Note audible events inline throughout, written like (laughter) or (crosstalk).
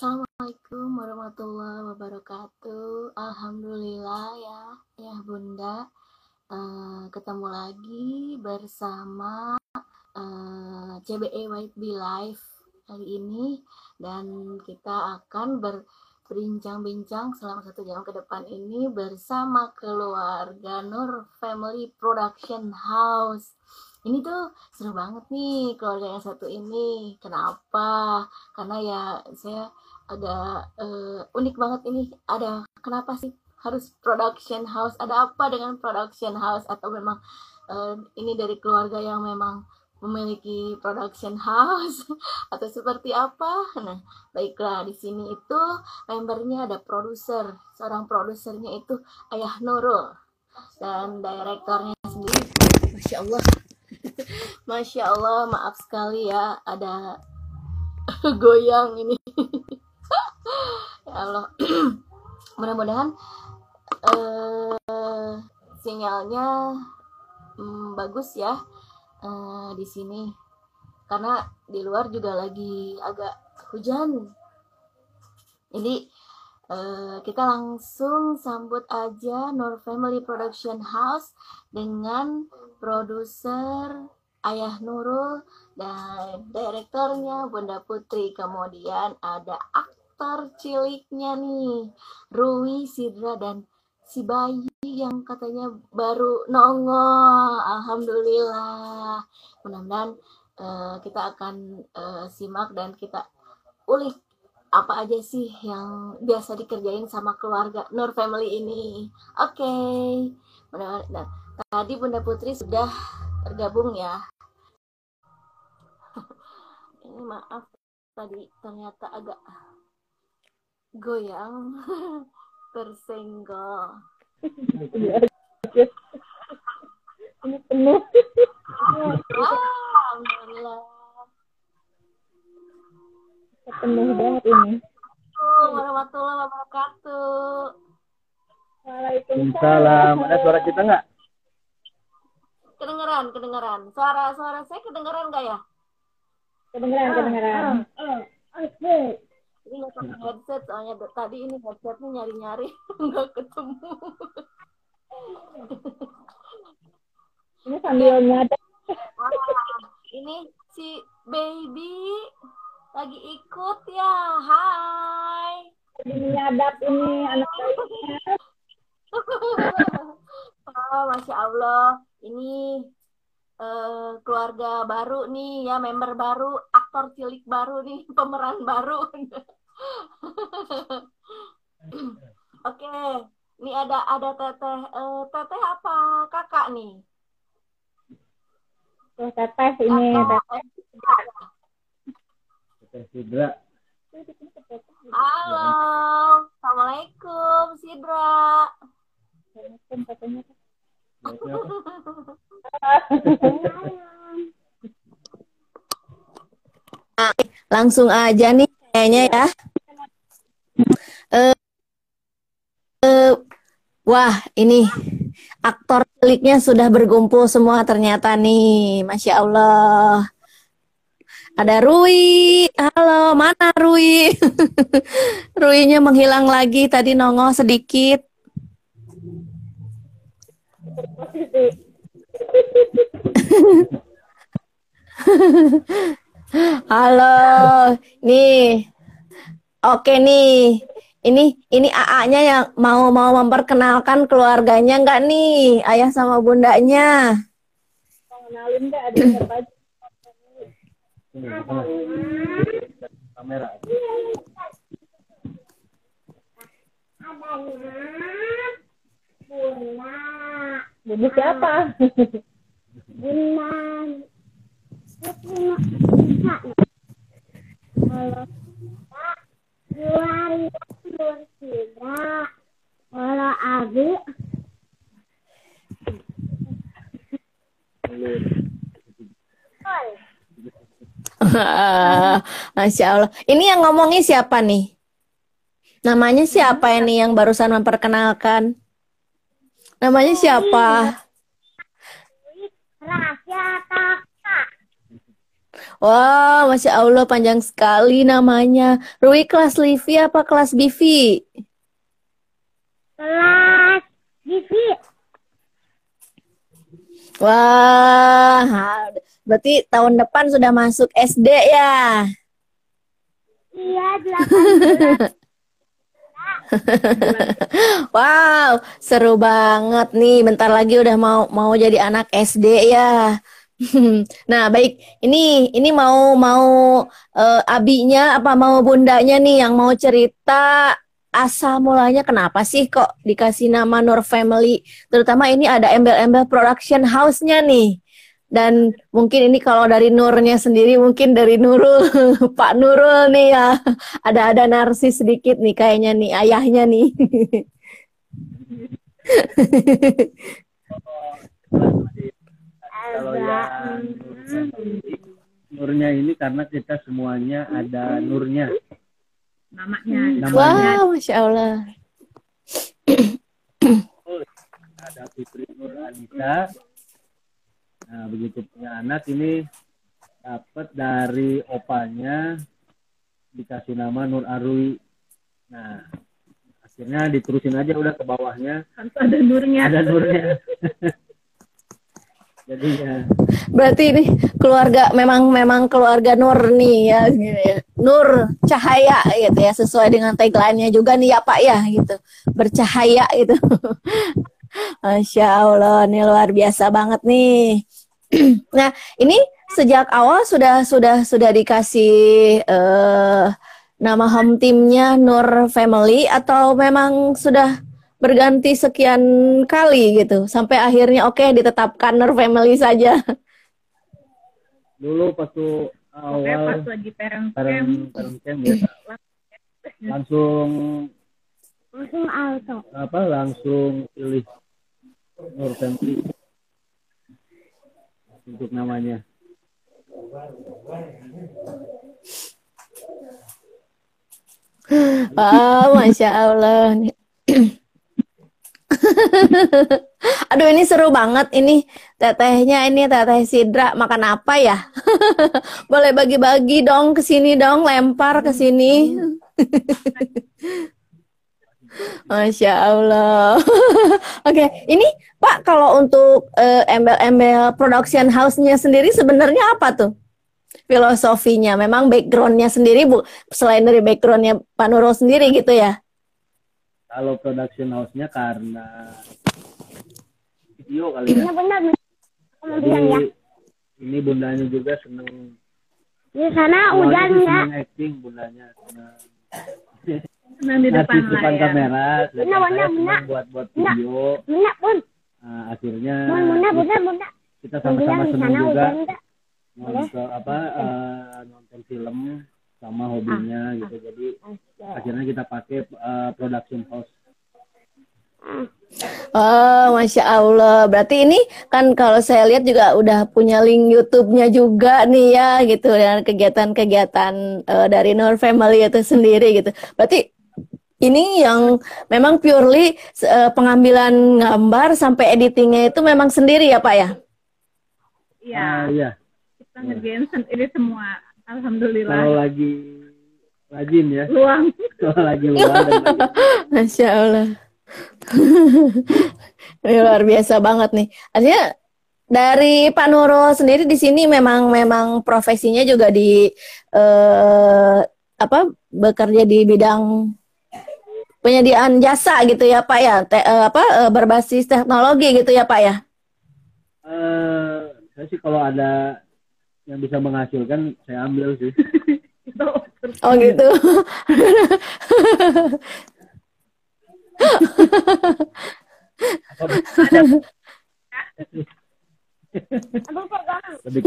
Assalamualaikum warahmatullahi wabarakatuh. Alhamdulillah ya, ya Bunda. Uh, ketemu lagi bersama uh, eh, CBE White Bee Life kali ini dan kita akan berbincang-bincang selama satu jam ke depan ini bersama keluarga Nur Family Production House ini tuh seru banget nih keluarga yang satu ini kenapa karena ya saya agak uh, unik banget ini. Ada kenapa sih harus production house? Ada apa dengan production house? Atau memang uh, ini dari keluarga yang memang memiliki production house? (laughs) Atau seperti apa? Nah baiklah di sini itu membernya ada produser. Seorang produsernya itu Ayah Nurul. Dan direktornya sendiri. Masya Allah. (laughs) Masya Allah, maaf sekali ya, ada (laughs) goyang ini. Ya Allah, (clears throat) mudah-mudahan uh, sinyalnya um, bagus ya uh, di sini, karena di luar juga lagi agak hujan. Jadi Uh, kita langsung sambut aja Nur Family Production House dengan produser Ayah Nurul dan direktornya Bunda Putri. Kemudian ada aktor ciliknya nih, Rui Sidra dan si bayi yang katanya baru nongol. Alhamdulillah. Mudah-mudahan uh, kita akan uh, simak dan kita ulik apa aja sih yang biasa dikerjain sama keluarga Nur Family ini. Oke, okay. nah, tadi Bunda Putri sudah tergabung ya. (laughs) ini maaf tadi ternyata agak goyang (laughs) tersenggol. ini penuh. Alhamdulillah penuh banget ini. Warahmatullahi wabarakatuh. Waalaikumsalam. Ada suara kita nggak? Kedengeran, kedengeran. Suara suara saya kedengeran nggak ya? Kedengeran, kedengeran. Ini nggak pakai soalnya tadi ini headsetnya nyari-nyari (laughs) nggak ketemu. ini sambil nyadar. ini si baby lagi ikut ya. Hai. Nyadap ini anak oh (laughs) masya allah. Ini uh, keluarga baru nih ya member baru aktor cilik baru nih (laughs) pemeran baru oke okay. ini ada ada teteh uh, teteh apa kakak nih teteh ini teteh Teh Sidra. Halo, Assalamualaikum Sidra. (laughs) Langsung aja nih kayaknya ya. Uh, uh, wah, ini aktor ciliknya sudah berkumpul semua ternyata nih, masya Allah. Ada Rui. Halo, mana Rui? (laughs) Ruinya menghilang lagi tadi nongol sedikit. (laughs) Halo, nih. Oke nih. Ini ini AA-nya yang mau mau memperkenalkan keluarganya enggak nih, ayah sama bundanya? Kenalin enggak ada siapa aja? kamera Bunda. Bunda siapa? Bunda. Halo. Juari Halo (laughs) Abi. Masya Allah. Ini yang ngomongin siapa nih? Namanya siapa ini yang barusan memperkenalkan? Namanya siapa? Wah, Masya Allah panjang sekali namanya. Rui kelas Livi apa kelas Bivi? Kelas Givi. Wah, berarti tahun depan sudah masuk SD ya? Iya, delapan (laughs) Wow, seru banget nih. Bentar lagi udah mau mau jadi anak SD ya. (laughs) Nah, baik. Ini ini mau mau eh, abinya apa mau bundanya nih yang mau cerita asal mulanya kenapa sih kok dikasih nama Nur Family? Terutama ini ada embel-embel production house-nya nih. Dan mungkin ini kalau dari Nurnya sendiri mungkin dari Nurul, (laughs) Pak Nurul nih ya. (laughs) Ada ada narsis sedikit nih kayaknya nih ayahnya nih. Kalau yang nurnya ini karena kita semuanya ada nurnya. namanya Namanya Wah, Masya Allah. ada Fitri Nur Anissa. Nah, begitu punya anak ini dapat dari opanya dikasih nama Nur Arui. Nah, akhirnya diterusin aja udah ke bawahnya harus ada nurnya ada nurnya. (laughs) Jadi ya Berarti ini keluarga memang memang keluarga Nur nih ya. Nur cahaya gitu ya sesuai dengan tagline-nya juga nih ya Pak ya gitu. Bercahaya gitu. (laughs) Masya Allah, ini luar biasa banget nih. (clears throat) nah, ini sejak awal sudah sudah sudah dikasih eh, nama home teamnya Nur Family atau memang sudah berganti sekian kali gitu sampai akhirnya oke ditetapkan Nur Family saja. dulu pas awal lagi parent parent camp parent camp ya langsung langsung auto. apa langsung pilih Nur Family untuk namanya. Ah, masya Allah. (clears throat) (laughs) Aduh ini seru banget ini tetehnya ini teteh Sidra makan apa ya? (laughs) Boleh bagi-bagi dong ke sini dong, lempar ke sini. (laughs) Masya Allah. Oke, ini Pak kalau untuk eh, embel-embel production house-nya sendiri sebenarnya apa tuh? Filosofinya, memang background-nya sendiri bu, selain dari background-nya Pak Nurul sendiri gitu ya? Kalau production house-nya karena video kali ya. Benar benar. Kamu Jadi ya. ini bundanya juga seneng. Di sana hujan nggak? seneng acting bundanya. Seneng. senang di depan Ngasih depan kamera. Benar, benar, saya seneng benar. buat buat Benar. video. Bunda pun. Nah, akhirnya Bun, bunda, bunda, bunda. kita sama-sama seneng juga nggak? nonton apa eh, nonton film sama hobinya Ah. gitu. Jadi akhirnya kita pakai eh, production house. Oh, masya Allah. Berarti ini kan kalau saya lihat juga udah punya link YouTube-nya juga nih ya, gitu dan kegiatan-kegiatan eh, dari Nur Family itu sendiri gitu. Berarti ini yang memang purely eh, pengambilan gambar sampai editingnya itu memang sendiri ya Pak ya? iya Ah, iya. kita ngerjain sen- ini semua alhamdulillah Kalau lagi rajin ya. luang Kalau (laughs) lagi lagi (laughs) Masya Allah. (laughs) Ini luar biasa banget nih. Artinya dari Pak Nurul sendiri di sini memang memang profesinya juga di eh, apa bekerja di bidang penyediaan jasa gitu ya Pak ya, Te- eh, apa eh, berbasis teknologi gitu ya Pak ya. Eh, saya sih kalau ada yang bisa menghasilkan saya ambil sih. Oh gitu. Sih.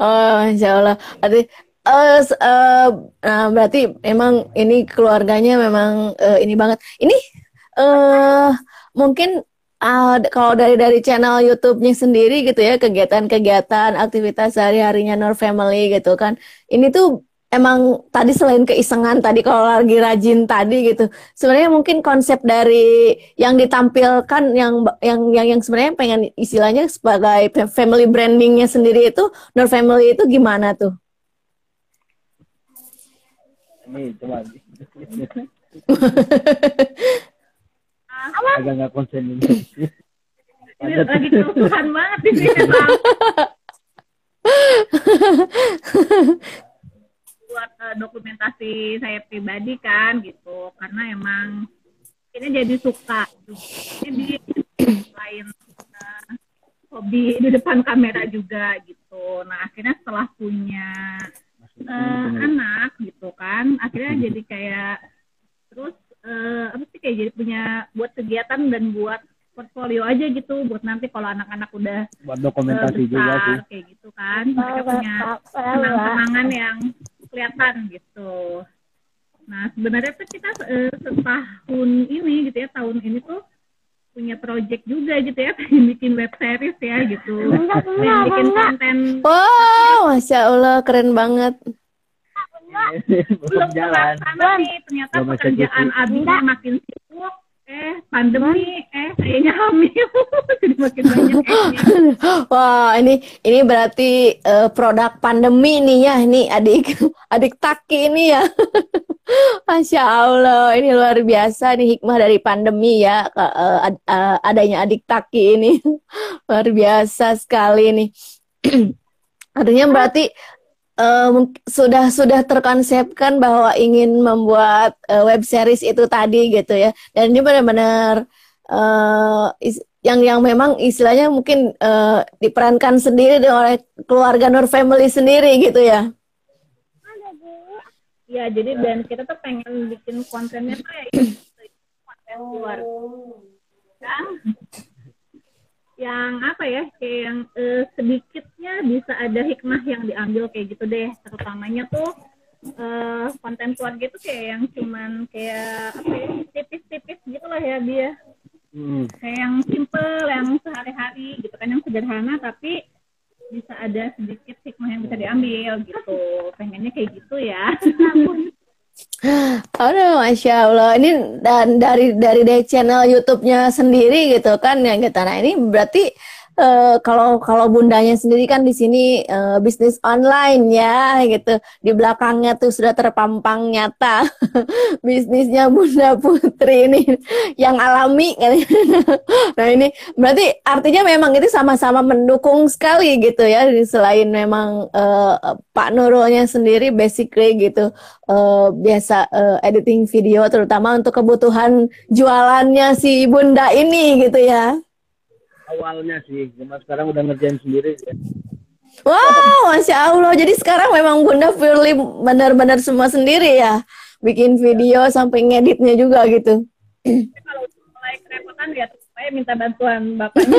Oh, Masya Allah. Berarti, eh, eh, nah, berarti memang ini keluarganya memang eh, ini banget. Ini eh mungkin d- kalau dari dari channel YouTube-nya sendiri gitu ya, kegiatan-kegiatan, aktivitas sehari-harinya Nur Family gitu kan. Ini tuh emang tadi selain keisengan tadi kalau lagi rajin tadi gitu sebenarnya mungkin konsep dari yang ditampilkan yang yang yang, yang sebenarnya pengen istilahnya sebagai family brandingnya sendiri itu Nur Family itu gimana tuh? Ini (laughs) coba. Agak nggak konsen ini. (laughs) Ini lagi kerusuhan banget di sini Bang. buat eh, dokumentasi saya pribadi kan gitu karena emang ini jadi suka jadi lain eh, hobi di depan kamera juga gitu nah akhirnya setelah punya eh, anak gitu kan akhirnya jadi kayak terus eh, apa sih kayak jadi punya buat kegiatan dan buat portfolio aja gitu buat nanti kalau anak-anak udah Buat eh, dokumentasi juga sih. besar kayak gitu kan mereka punya kenang-kenangan yang kelihatan gitu. Nah sebenarnya tuh kita eh, setahun ini gitu ya tahun ini tuh punya project juga gitu ya (laughs) pengen bikin web series ya gitu pengen bikin konten Wow, masya Allah keren banget. (laughs) Belum belum jalan. nih ternyata Belum pekerjaan eksekusi. Abi makin sibuk. Eh pandemi. Eh kayaknya hamil. (laughs) Jadi makin banyak (laughs) Wah, ini ini berarti eh, produk pandemi nih ya, ini adik adik Taki ini ya. Masya Allah, ini luar biasa nih hikmah dari pandemi ya, ad- eh, adanya adik Taki ini. Luar biasa sekali nih. (clears throat) Artinya berarti mung- sudah sudah terkonsepkan bahwa ingin membuat eh, web series itu tadi gitu ya, dan ini benar-benar is- yang yang memang istilahnya mungkin eh, diperankan sendiri oleh keluarga Nur Family sendiri gitu ya. ya jadi dan kita tuh pengen bikin kontennya tuh ya konten luar. Yang yang apa ya kayak yang eh, sedikitnya bisa ada hikmah yang diambil kayak gitu deh. Terutamanya tuh eh, konten keluarga itu kayak yang cuman kayak apa ya tipis-tipis gitu lah ya dia Hmm. kayak yang simple yang sehari-hari gitu kan yang sederhana tapi bisa ada sedikit hikmah yang bisa diambil gitu. Pengennya kayak gitu ya (laughs) Aduh, masya Allah. Ini dan dari dari dari channel YouTube-nya sendiri gitu kan yang kita. Nah ini berarti eh, kalau kalau bundanya sendiri kan di sini eh, bisnis online ya gitu. Di belakangnya tuh sudah terpampang nyata (laughs) bisnisnya Bunda Putri ini yang alami kan. (laughs) Nah ini berarti artinya memang itu sama-sama mendukung sekali gitu ya. Selain memang eh, Pak Nurulnya sendiri basically gitu eh, biasa eh, editing video terutama untuk kebutuhan jualannya si Bunda ini gitu ya. Awalnya sih, cuma sekarang udah ngerjain sendiri. Ya. Wow, masya Allah. Jadi sekarang memang Bunda purely benar-benar semua sendiri ya, bikin video sampai ngeditnya juga gitu. Kalau mulai kerepotan ya saya minta bantuan bapaknya (laughs)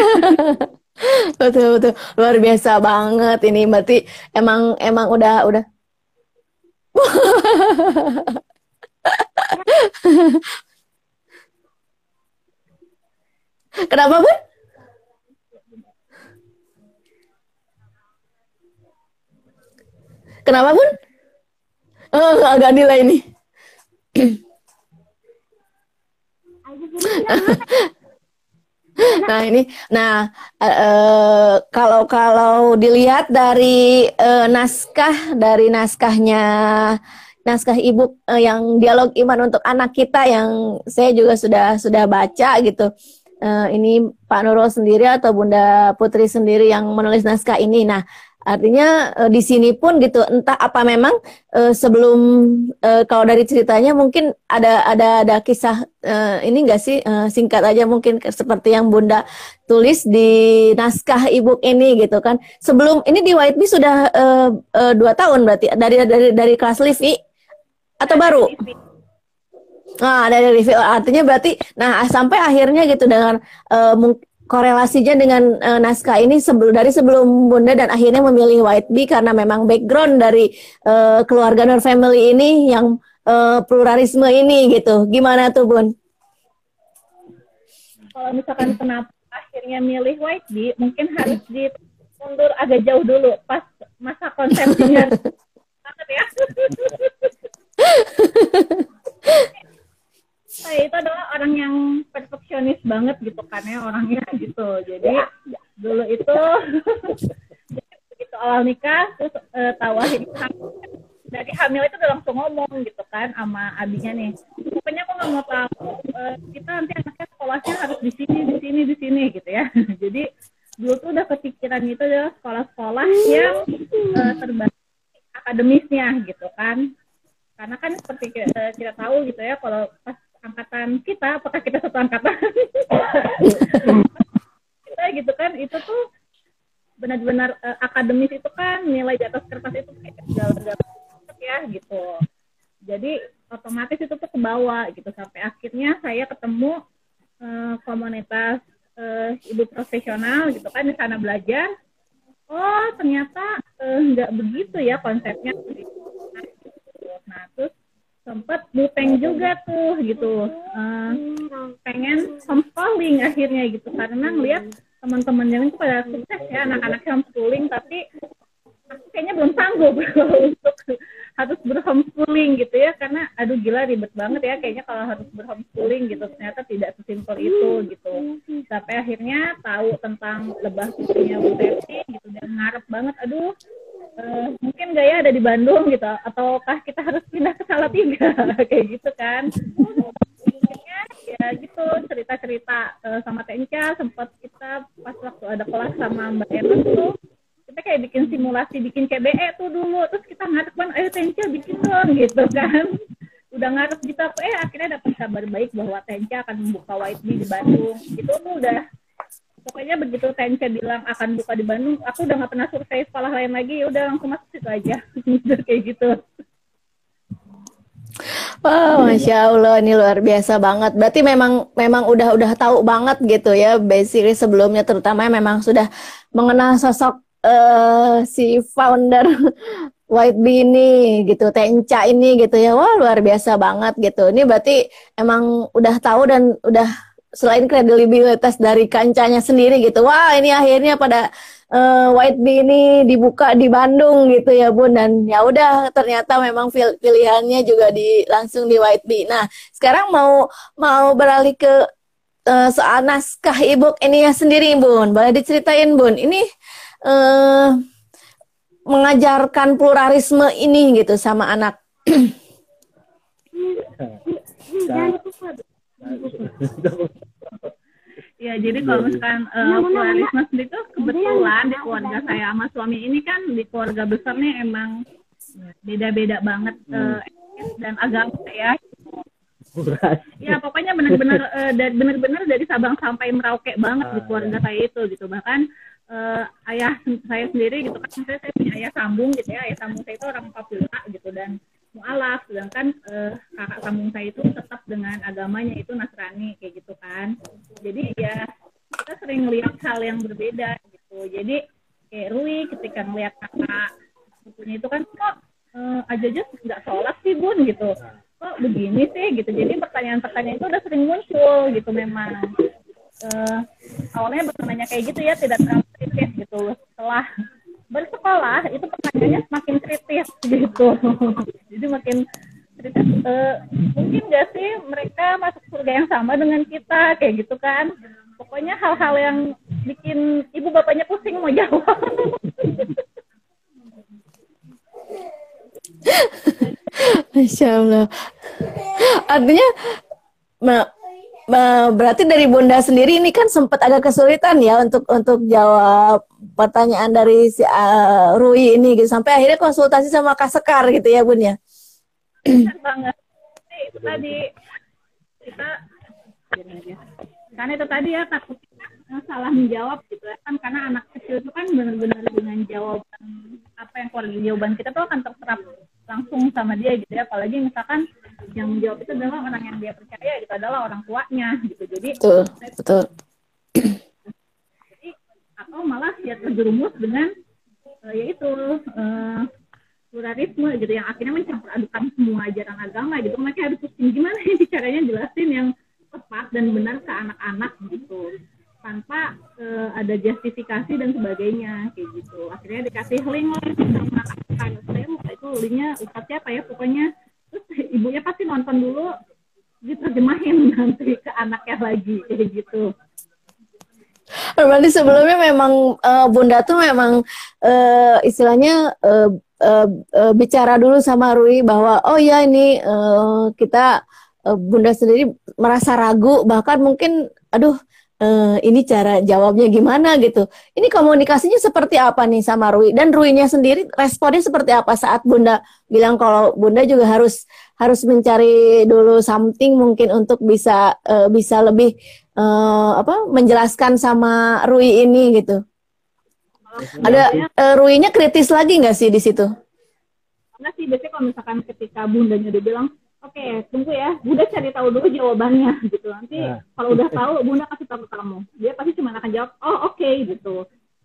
Betul betul luar biasa banget ini berarti emang emang udah udah (laughs) Kenapa Bun? Kenapa Bun? Oh, agak delay ini. (coughs) Nah ini, nah eh, kalau kalau dilihat dari eh, naskah dari naskahnya naskah ibu eh, yang dialog iman untuk anak kita yang saya juga sudah sudah baca gitu. Eh, ini Pak Nurul sendiri atau Bunda Putri sendiri yang menulis naskah ini. Nah artinya eh, di sini pun gitu entah apa memang eh, sebelum eh, kalau dari ceritanya mungkin ada ada ada kisah eh, ini enggak sih eh, singkat aja mungkin seperti yang Bunda tulis di naskah ebook ini gitu kan. Sebelum ini di White Bee sudah eh, eh, dua tahun berarti dari dari dari kelas Livi atau baru? Nah, dari review artinya berarti nah sampai akhirnya gitu dengan eh, mung- korelasinya dengan uh, naskah ini sebelum dari sebelum Bunda dan akhirnya memilih White Bee karena memang background dari uh, keluarga Nur Family ini yang uh, pluralisme ini gitu. Gimana tuh Bun? Kalau misalkan kenapa akhirnya milih White Bee, mungkin harus diundur agak jauh dulu pas masa konsepnya. (laughs) (laughs) banget ya banget gitu kan ya orangnya gitu. Jadi dulu itu begitu (laughs) awal nikah terus eh, tahu akhirnya hamil. dari hamil itu udah langsung ngomong gitu kan sama abinya nih. Pokoknya aku nggak mau tahu eh, kita nanti anaknya sekolahnya harus di sini di sini di sini gitu ya. (laughs) Jadi dulu tuh udah kepikiran itu ya sekolah-sekolah yang eh, terbaik akademisnya gitu kan. Karena kan seperti eh, kita tahu gitu ya kalau pas angkatan kita apakah kita satu angkatan? (laughs) Kita gitu kan itu tuh benar-benar eh, akademis itu kan nilai di atas kertas itu kayak segala-galanya ya gitu. Jadi otomatis itu tuh ke bawah gitu. Sampai akhirnya saya ketemu eh, komunitas eh, ibu profesional gitu kan di sana belajar. Oh ternyata nggak begitu ya konsepnya sempet buteng juga tuh gitu. Eh, pengen homeschooling akhirnya gitu. Karena ngeliat teman-teman yang itu pada sukses ya anak-anak homeschooling tapi aku kayaknya belum sanggup (laughs) untuk harus berhomeschooling gitu ya. Karena aduh gila ribet banget ya kayaknya kalau harus berhomeschooling gitu. Ternyata tidak sesimpel itu gitu. Sampai akhirnya tahu tentang lebah putrinya Bu gitu. Dan ngarep banget aduh eh, mungkin gak ya ada di Bandung gitu ataukah kita harus pindah ke Salatiga? (laughs) Kayak gitu kan. Ya gitu cerita-cerita eh, sama Tenca sempat kita pas waktu ada kelas sama Mbak Emma tuh kita kayak bikin simulasi bikin KBE tuh dulu. Terus kita ngadep kan ayo Tenca bikin dong gitu kan. Udah ngarep gitu aku eh akhirnya dapat kabar baik bahwa Tenca akan membuka White Bee di Bandung. Itu tuh udah pokoknya begitu Tenca bilang akan buka di Bandung aku udah nggak pernah survei sekolah lain lagi ya udah langsung masuk situ aja (laughs) kayak gitu Wow, masya Allah, ini luar biasa banget. Berarti memang memang udah udah tahu banget gitu ya, basically sebelumnya terutama memang sudah mengenal sosok eh, si founder (laughs) White Bee ini gitu, Tenca ini gitu ya. Wah, luar biasa banget gitu. Ini berarti emang udah tahu dan udah selain kredibilitas dari kancanya sendiri gitu. Wah, ini akhirnya pada eh, White Bee ini dibuka di Bandung gitu ya Bun dan ya udah ternyata memang pil- pilihannya juga di langsung di White Bee. Nah, sekarang mau mau beralih ke eh, soal naskah e-book ini ya sendiri Bun. Boleh diceritain Bun. Ini eh mengajarkan pluralisme ini gitu sama anak. Ya, jadi kalau misalkan uh, pluralisme sendiri tuh kebetulan di keluarga saya sama suami ini kan di keluarga besarnya emang beda-beda banget uh, dan agama ya. Ya pokoknya benar-benar (laughs) uh, dari benar-benar dari Sabang sampai Merauke banget di keluarga saya itu gitu. Bahkan eh, ayah saya sendiri gitu kan saya, saya punya ayah sambung gitu ya. Ayah sambung saya itu orang Papua gitu dan mualaf sedangkan eh, kakak sambung saya itu tetap dengan agamanya itu Nasrani kayak gitu kan. Jadi ya kita sering melihat hal yang berbeda gitu. Jadi kayak Rui ketika melihat kakak sepupunya itu kan kok eh, aja aja nggak sholat sih bun? Gitu. Kok begini sih? Gitu. Jadi pertanyaan-pertanyaan itu udah sering muncul gitu memang. Eh, awalnya bertanya kayak gitu ya tidak terlalu gitu. Setelah bersekolah itu pertanyaannya semakin kritis (laughs) gitu. Jadi makin kritis. Eh, mungkin gak sih mereka masuk surga yang sama dengan kita kayak gitu kan? Pokoknya hal-hal yang bikin ibu bapaknya pusing mau jawab. (laughs) Masya Allah. Artinya berarti dari Bunda sendiri ini kan sempat agak kesulitan ya untuk untuk jawab pertanyaan dari si uh, Rui ini gitu sampai akhirnya konsultasi sama Kak Sekar gitu ya Bun ya. Banget. Itu tadi kita karena itu tadi ya takutnya eh, salah menjawab gitu ya kan karena anak kecil itu kan benar-benar dengan jawaban apa yang keluar jawaban kita tuh akan terserap langsung sama dia gitu ya. Apalagi misalkan yang menjawab itu adalah orang yang dia percaya gitu adalah orang tuanya gitu. Jadi Betul, betul. jadi atau malah ya terjerumus dengan eh, yaitu eh, pluralisme gitu yang akhirnya mencampur adukan semua ajaran agama gitu. Mereka harus pusing. Gimana ini caranya jelasin yang tepat dan benar ke anak-anak gitu tanpa eh, ada justifikasi dan sebagainya kayak gitu. Akhirnya dikasih link sama kakak saya lupa itu linknya ustadz siapa ya pokoknya. Terus ibunya pasti nonton dulu diterjemahin (laughs) nanti ke anaknya lagi kayak gitu. Berarti sebelumnya memang eh, Bunda tuh memang eh, istilahnya eh, eh, eh, bicara dulu sama Rui bahwa oh ya ini eh, kita eh, Bunda sendiri merasa ragu. Bahkan mungkin aduh eh, ini cara jawabnya gimana gitu. Ini komunikasinya seperti apa nih sama Rui dan Ruinya sendiri responnya seperti apa saat Bunda bilang kalau Bunda juga harus harus mencari dulu something mungkin untuk bisa eh, bisa lebih eh, apa menjelaskan sama Rui ini gitu. Ada eh, Ruinya kritis lagi nggak sih di situ? Enggak sih, biasanya kalau misalkan ketika bundanya udah bilang, oke tunggu ya, bunda cari tahu dulu jawabannya gitu. Nanti Nah. kalau udah tahu, bunda kasih tahu ke kamu. Dia pasti cuma akan jawab, oh oke gitu.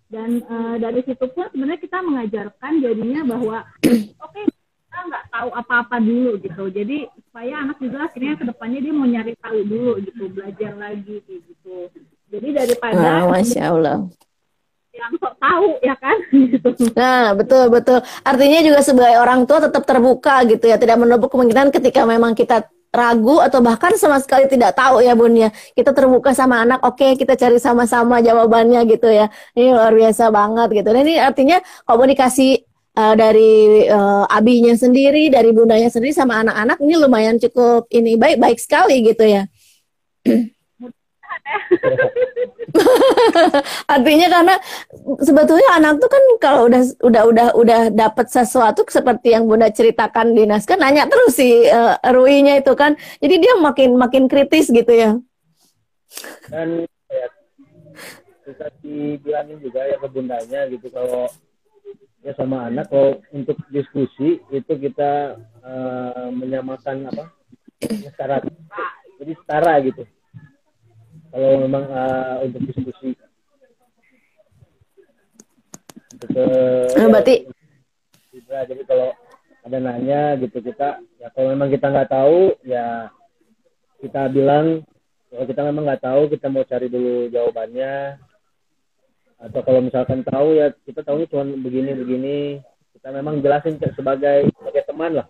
Dan eh, dari situ pun sebenarnya kita mengajarkan jadinya bahwa, (clears throat) oke kita nggak tahu apa-apa dulu gitu. Jadi supaya anak juga akhirnya ke depannya dia mau nyari tahu dulu gitu, belajar lagi gitu. Jadi daripada Ah, Masya Allah. Yang sok tahu ya kan. (laughs) Nah, betul betul. Artinya juga sebagai orang tua tetap terbuka gitu ya, tidak menutup kemungkinan ketika memang kita ragu atau bahkan sama sekali tidak tahu ya Bun ya. Kita terbuka sama anak, oke kita cari sama-sama jawabannya gitu ya. Ini luar biasa banget gitu. Dan ini artinya komunikasi eh, dari eh, abinya sendiri, dari bundanya sendiri sama anak-anak ini lumayan cukup ini baik baik sekali gitu ya. (clears throat) (laughs) Artinya karena sebetulnya anak tuh kan kalau udah udah udah udah dapat sesuatu seperti yang Bunda ceritakan di naskah nanya terus si eh, Rui-nya itu kan. Jadi dia makin makin kritis gitu ya. dan ya, kita dibilangin juga ya ke bundanya gitu kalau ya sama anak kalau untuk diskusi itu kita eh, menyamakan apa setara jadi setara gitu kalau memang eh, untuk diskusi untuk eh, Nah, berarti ya, jadi kalau ada nanya gitu kita ya kalau memang kita nggak tahu ya kita bilang kalau kita memang nggak tahu kita mau cari dulu jawabannya. Atau kalau misalkan tahu ya kita tahunya cuma begini begini. Kita memang jelasin ke- sebagai sebagai teman lah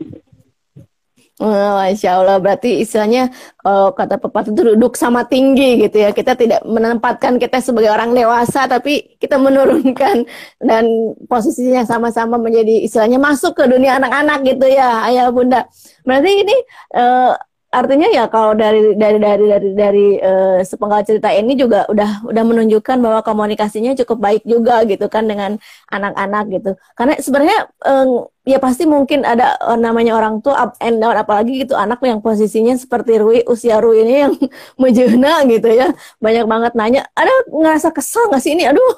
Masya Allah, berarti istilahnya kalau kata pepatah itu duduk sama tinggi gitu ya. Kita tidak menempatkan kita sebagai orang dewasa, tapi kita menurunkan dan posisinya sama-sama menjadi istilahnya masuk ke dunia anak-anak gitu ya, ayah bunda. Berarti ini eh, artinya ya kalau dari dari dari dari dari eh, sepenggal cerita ini juga udah udah menunjukkan bahwa komunikasinya cukup baik juga gitu kan dengan anak-anak gitu. Karena sebenarnya eh, ya pasti mungkin ada eh, namanya orang tua up and down apalagi gitu anak yang posisinya seperti Rui usia Rui ini yang (laughs) menjena gitu ya. Banyak banget nanya ada ngerasa kesal nggak sih ini? Aduh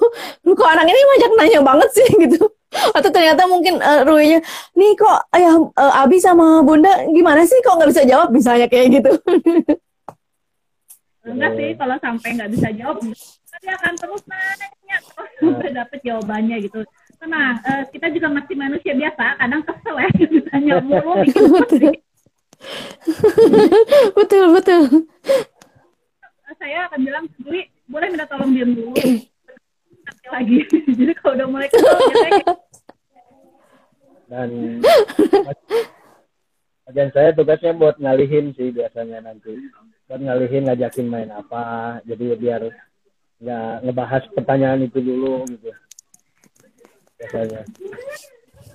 (laughs) kok anak ini banyak nanya banget sih (laughs) gitu atau ternyata mungkin uh, Rui-nya nih kok ayah eh, Abi sama Bunda gimana sih kok nggak bisa jawab misalnya kayak gitu (laughs) Enggak sih, kalau sampai nggak bisa jawab, nanti akan terus nanya terus sampai dapet jawabannya gitu. Tenang, eh, kita juga masih manusia biasa, kadang kesel ya (laughs) ditanya mulu. bikin (laughs) betul betul Saya akan bilang, Juli, boleh minta tolong diam dulu. (clears throat) Lagi. (laughs) Jadi kalau udah mulai kesel, dan (laughs) bagian saya tugasnya buat ngalihin sih biasanya nanti. Buat ngalihin ngajakin main apa. Jadi biar nggak ngebahas pertanyaan itu dulu gitu. Biasanya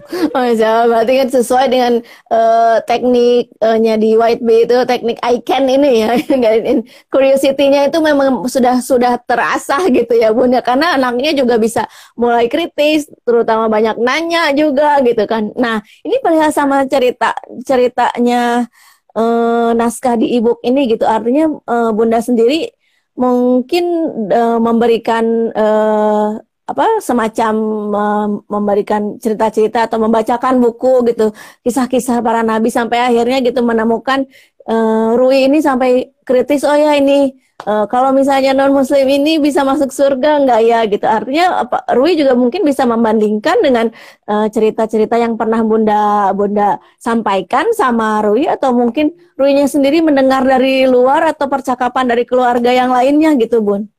Oh, ya, berarti kan sesuai dengan eh, tekniknya di White Bee itu teknik I can ini ya. (laughs) Curiosity-nya itu memang sudah sudah terasa gitu ya Bun ya karena anaknya juga bisa mulai kritis, terutama banyak nanya juga gitu kan. Nah, ini perihal sama cerita ceritanya eh, naskah di ebook ini gitu. Artinya eh, Bunda sendiri mungkin eh, memberikan eh, apa semacam mem- memberikan cerita-cerita atau membacakan buku gitu. Kisah-kisah para nabi sampai akhirnya gitu menemukan eh, Rui ini sampai kritis oh ya ini eh, kalau misalnya non muslim ini bisa masuk surga nggak ya? Gitu. Artinya apa Rui juga mungkin bisa membandingkan dengan eh, cerita-cerita yang pernah bunda bunda sampaikan sama Rui atau mungkin Ruinya sendiri mendengar dari luar atau percakapan dari keluarga yang lainnya gitu bun? "Wah,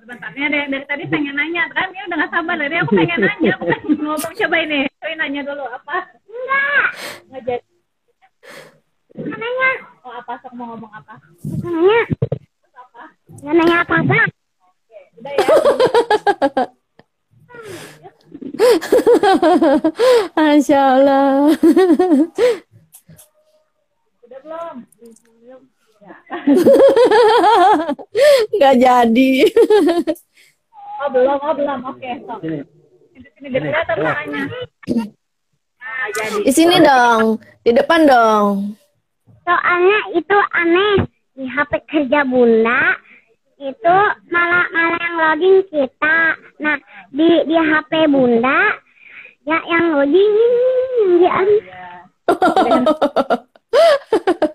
sebentarnya dari, dari tadi pengen nanya, kan ini udah gak sabar. Dari aku pengen nanya, aku pengen (laughs) ngomong coba ini. Coba nanya dulu, apa? Enggak. Enggak jadi. Nanya. Oh, apa apa sok mau ngomong apa Nanya. Nggak nanya apa-apa. udah ya (laughs) Masya Allah. udah belum (laughs) Nggak jadi. oh belum oh belum oke sok Sini. sini sini biar kelihatan makanya nah jadi Di sini dong, di depan dong. Soalnya itu aneh. Di HP kerja bunda, itu malah malah yang login kita. Nah, di di HP bunda, ya yang login dia mau (laughs)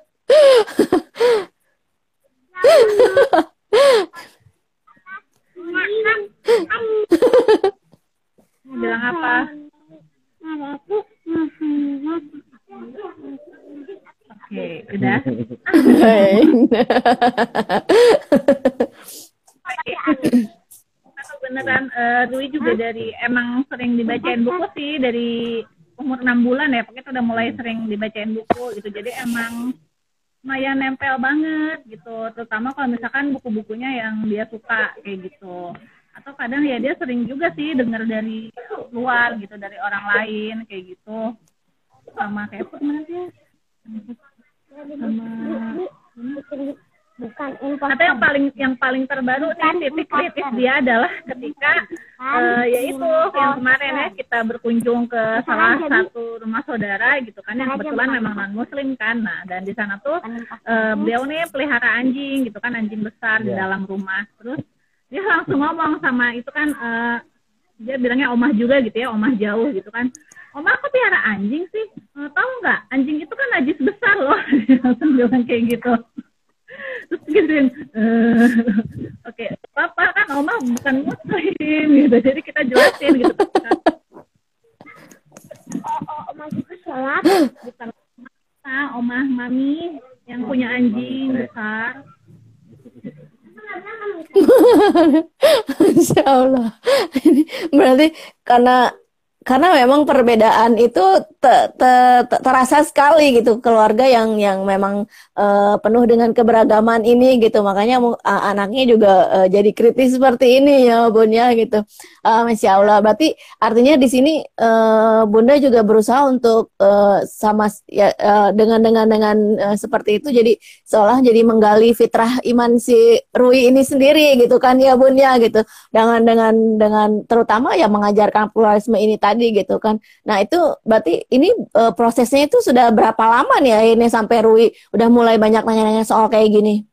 bilang apa? Oke udah. Atau beneran eh, Rui juga dari emang sering dibacain buku sih dari umur enam bulan ya pokoknya udah mulai sering dibacain buku gitu. Jadi emang lumayan nempel banget gitu terutama kalau misalkan buku-bukunya yang dia suka kayak gitu atau kadang ya dia sering juga sih dengar dari luar gitu dari orang lain kayak gitu sama kayak ke mana dia sama bukan info atau yang paling yang paling terbaru nih titik kritis dia adalah ketika eh, yaitu yang kemarin ya kita berkunjung ke salah satu rumah saudara gitu kan yang kebetulan memang non muslim kan. Nah dan di sana tuh eh, beliau nih pelihara anjing gitu kan anjing besar di Ya. dalam rumah. Terus dia langsung ngomong sama itu kan eh, dia bilangnya omah juga gitu ya omah jauh gitu kan. Omah aku pelihara anjing sih? Tahu nggak? Anjing itu kan najis besar loh. (laughs) Dia langsung bilang kayak gitu terus gituin eh, oke papa kan oma bukan muslim gitu. Jadi kita jelasin gitu. Oh, oh, masih ke sholat bukan oma oma mami yang punya anjing besar. (laughs) Masya Allah. Berarti karena karena memang perbedaan itu te- te- te- terasa sekali gitu keluarga yang yang memang eh, penuh dengan keberagaman ini gitu. Makanya a- anaknya juga eh, jadi kritis seperti ini ya bun ya gitu Ah, masya Allah berarti artinya di sini eh, bunda juga berusaha untuk eh, sama ya eh, dengan dengan dengan eh, seperti itu jadi seolah jadi menggali fitrah iman si Rui ini sendiri gitu kan ya bun ya gitu dengan dengan dengan terutama ya mengajarkan pluralisme ini tadi gitu kan. Nah itu berarti ini eh, prosesnya itu sudah berapa lama nih ya ini sampai Rui udah mulai banyak nanya-nanya soal kayak gini?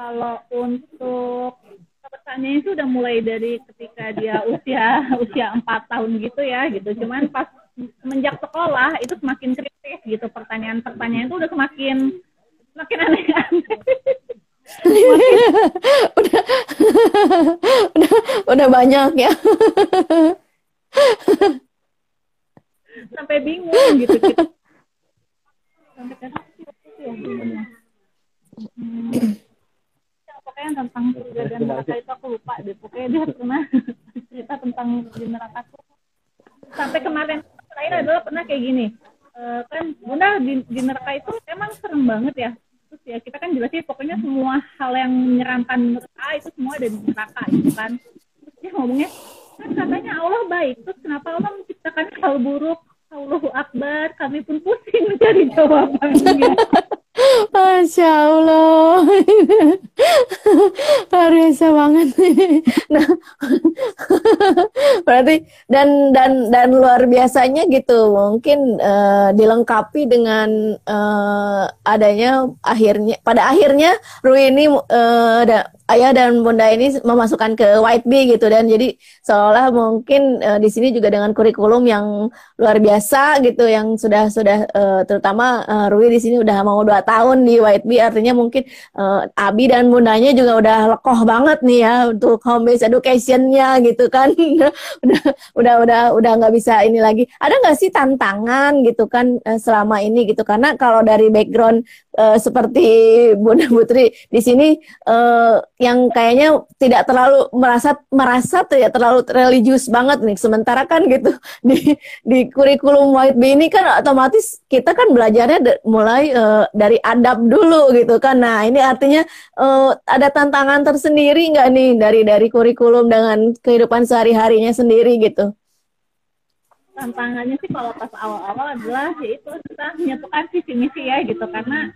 kalau untuk pertanyaan itu udah mulai dari ketika dia usia (laughs) usia empat tahun gitu ya gitu cuman pas semenjak sekolah itu semakin kritis gitu pertanyaan-pertanyaan itu udah semakin semakin aneh-aneh udah (laughs) udah udah banyak ya. (laughs) sampai bingung gitu gitu sampai ya. Hmm. Ya, yang tentang surga dan neraka itu aku lupa deh. Pokoknya dia pernah (laughs) cerita tentang di neraka tuh sampai kemarin. Terakhir adalah pernah kayak gini. Eh, kan bunda di, di neraka itu emang serem banget ya. Terus ya kita kan jelasin pokoknya semua hal yang menyeramkan menurut A itu semua ada di neraka gitu kan. Terus dia ngomongnya kan katanya Allah baik. Terus kenapa Allah menciptakan hal buruk? Allahu Akbar. Kami pun pusing mencari jawabannya Masya Allah, (laughs) luar biasa banget. (laughs) Nah, (laughs) berarti dan dan dan luar biasanya gitu, mungkin eh, dilengkapi dengan eh, adanya akhirnya pada akhirnya Rui ini eh, da- ayah dan bunda ini memasukkan ke White Bee gitu dan jadi seolah mungkin eh, di sini juga dengan kurikulum yang luar biasa gitu yang sudah sudah eh, terutama eh, Rui di sini udah mau dua tahun di White Bee. Artinya mungkin eh, Abi dan bundanya juga udah lekoh banget nih ya untuk home based educationnya gitu kan. (laughs) Udah udah udah udah nggak bisa ini lagi. Ada nggak sih tantangan gitu kan selama ini gitu? Karena kalau dari background eh, seperti Bunda Putri di sini eh, yang kayaknya tidak terlalu merasa merasa tuh ya terlalu religius banget nih. Sementara kan gitu (laughs) di di kurikulum White Bee ini kan otomatis kita kan belajarnya mulai uh, dari adab dulu gitu kan. Nah ini artinya uh, ada tantangan tersendiri nggak nih dari dari kurikulum dengan kehidupan sehari harinya sendiri gitu? Tantangannya sih kalau pas awal-awal adalah yaitu kita menyatukan visi misi ya gitu karena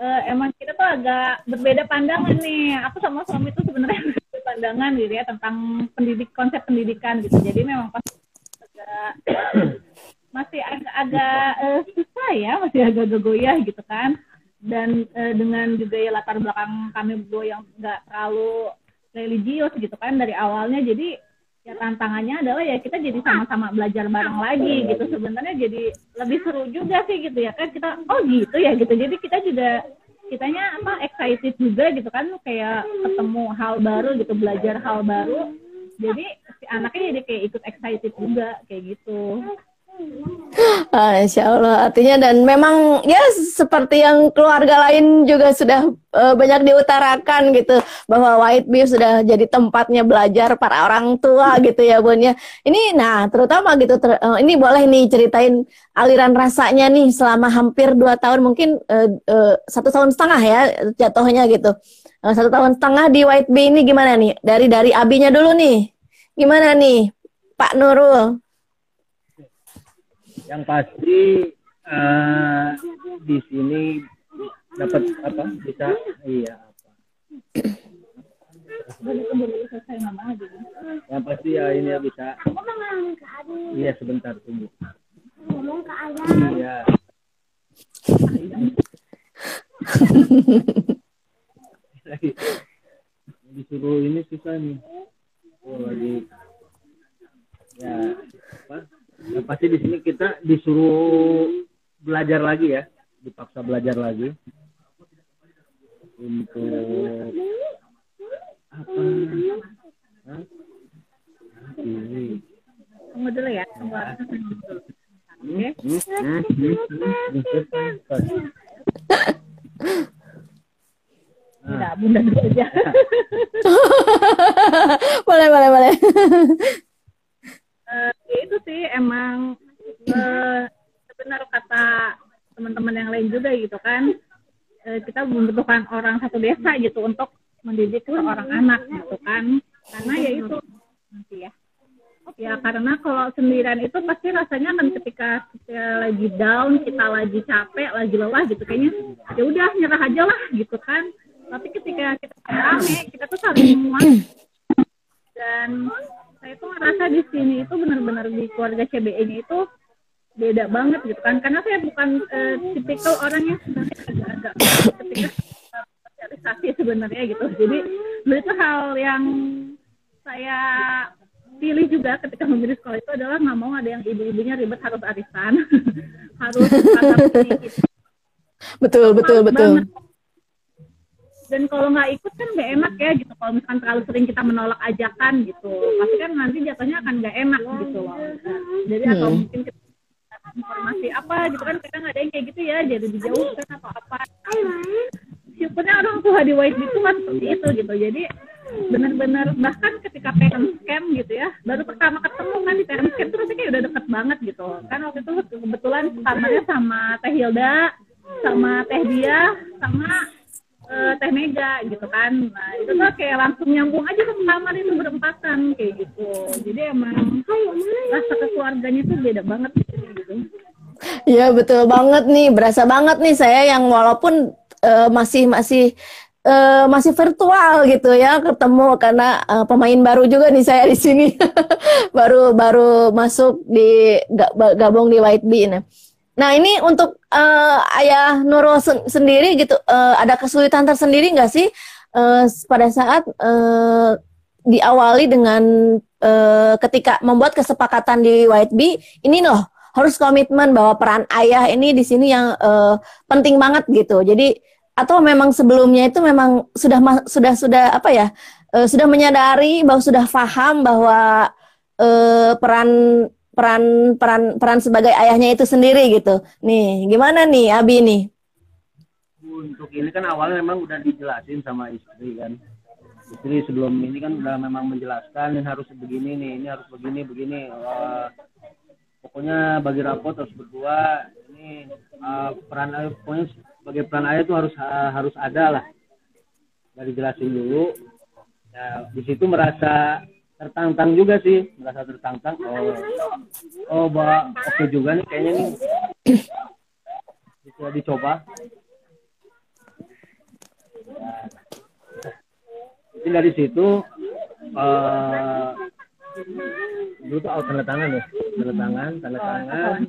uh, emang kita tuh agak berbeda pandangan nih. Aku sama suami tuh sebenarnya (laughs) berbeda pandangan gitu ya tentang pendidik konsep pendidikan gitu. Jadi memang pas agak (coughs) masih agak-agak uh, susah ya, masih agak goyah gitu kan. Dan uh, dengan juga ya latar belakang kami berdua yang nggak terlalu religius gitu kan dari awalnya, jadi ya tantangannya adalah ya kita jadi sama-sama belajar bareng lagi gitu. Sebenarnya jadi lebih seru juga sih gitu ya. Kan kita oh gitu ya gitu. Jadi kita juga kitanya apa excited juga gitu kan. Kayak ketemu hal baru gitu belajar hal baru. Jadi si anaknya jadi kayak ikut excited juga kayak gitu Ah, Insya Allah artinya dan memang ya seperti yang keluarga lain juga sudah uh, banyak diutarakan gitu bahwa White Bee sudah jadi tempatnya belajar para orang tua gitu ya Bun ya. Ini nah terutama gitu ter, uh, ini boleh nih ceritain aliran rasanya nih selama hampir dua tahun mungkin uh, satu tahun setengah ya jatuhnya gitu. Satu tahun setengah di White Bee ini gimana nih? Dari dari abinya dulu nih. Gimana nih Pak Nurul? Yang pasti uh, di sini dapat apa? Bisa iya apa? Yang pasti ya ini ya bisa. Iya sebentar tunggu. Ngomong ke ayah iya. Disuruh ini susah nih. Oh lagi. Ya ya, pasti di sini kita disuruh belajar lagi ya dipaksa belajar lagi untuk apa Hah? ini tunggu dulu ya tunggu Oke. Tidak, bunda dulu aja. (laughs) boleh, boleh, boleh. Uh, itu sih emang uh, kata teman-teman yang lain juga gitu kan. Uh, kita membutuhkan orang satu desa gitu untuk mendidik seorang anak gitu kan. Karena ya itu nanti ya. Ya karena kalau sendirian itu pasti rasanya kan ketika kita lagi down kita lagi capek lagi lelah gitu kayaknya ya udah nyerah aja lah gitu kan. Tapi ketika kita rame kita tuh saling dan saya tuh ngerasa di sini itu benar-benar di keluarga CBE-nya itu beda banget gitu kan. Karena saya bukan uh, tipikal orang yang sebenarnya agak-agak ketika sosialisasi sebenarnya gitu. Jadi itu hal yang saya pilih juga ketika memilih sekolah itu adalah nggak mau ada yang ibu-ibunya ribet harus arisan. (laughs) Harus (laughs) betul betul betul. banget dan kalau nggak ikut kan nggak enak ya gitu. Kalau misalkan terlalu sering kita menolak ajakan gitu. Pasti kan nanti jatuhnya akan nggak enak gitu loh. Nah, jadi atau hmm. mungkin kita informasi apa gitu kan. Kadang ada yang kayak gitu ya jadi dijauhkan atau apa. Syukurnya orang tua di White itu kan seperti itu gitu. Jadi benar-benar bahkan ketika parent camp gitu ya baru pertama ketemu kan di parent camp tuh rasanya udah deket banget gitu. Kan waktu itu kebetulan kamarnya sama Teh Hilda sama Teh Dia sama uh, teh mega gitu kan. Nah itu tuh kayak langsung nyambung aja ke kamar itu berempatan kayak gitu. Jadi emang rasa kekeluarganya tuh beda banget gitu. Iya betul banget nih, berasa banget nih saya yang walaupun uh, masih masih uh, masih virtual gitu ya ketemu karena uh, pemain baru juga nih saya di sini. (laughs) Baru baru masuk di gabung di White Bee. Nah, Nah ini untuk uh, ayah Nurul sen sendiri gitu, uh, ada kesulitan tersendiri nggak sih uh, pada saat uh, diawali dengan uh, ketika membuat kesepakatan di White Bee, ini loh harus komitmen bahwa peran ayah ini di sini yang uh, penting banget gitu. Jadi atau memang sebelumnya itu memang sudah sudah sudah apa ya uh, sudah menyadari bahwa sudah paham bahwa uh, peran peran peran peran sebagai ayahnya itu sendiri gitu. Nih, gimana nih Abi nih? Untuk ini kan awalnya memang udah dijelasin sama istri kan. Putri sebelum ini kan udah memang menjelaskan ini harus begini nih, ini harus begini begini. Wah, pokoknya bagi rapot harus berdua. Ini uh, peran ayah, pokoknya sebagai peran ayah itu harus uh, harus ada lah. Dari jelasin dulu. Ya, di situ merasa tertantang juga sih, merasa tertantang. Oh, oh, bah, oke juga nih kayaknya nih bisa dicoba. Ya. Jadi dari situ uh, dulu tuh out tanda tangan ya, tanda tangan, tanda tangan,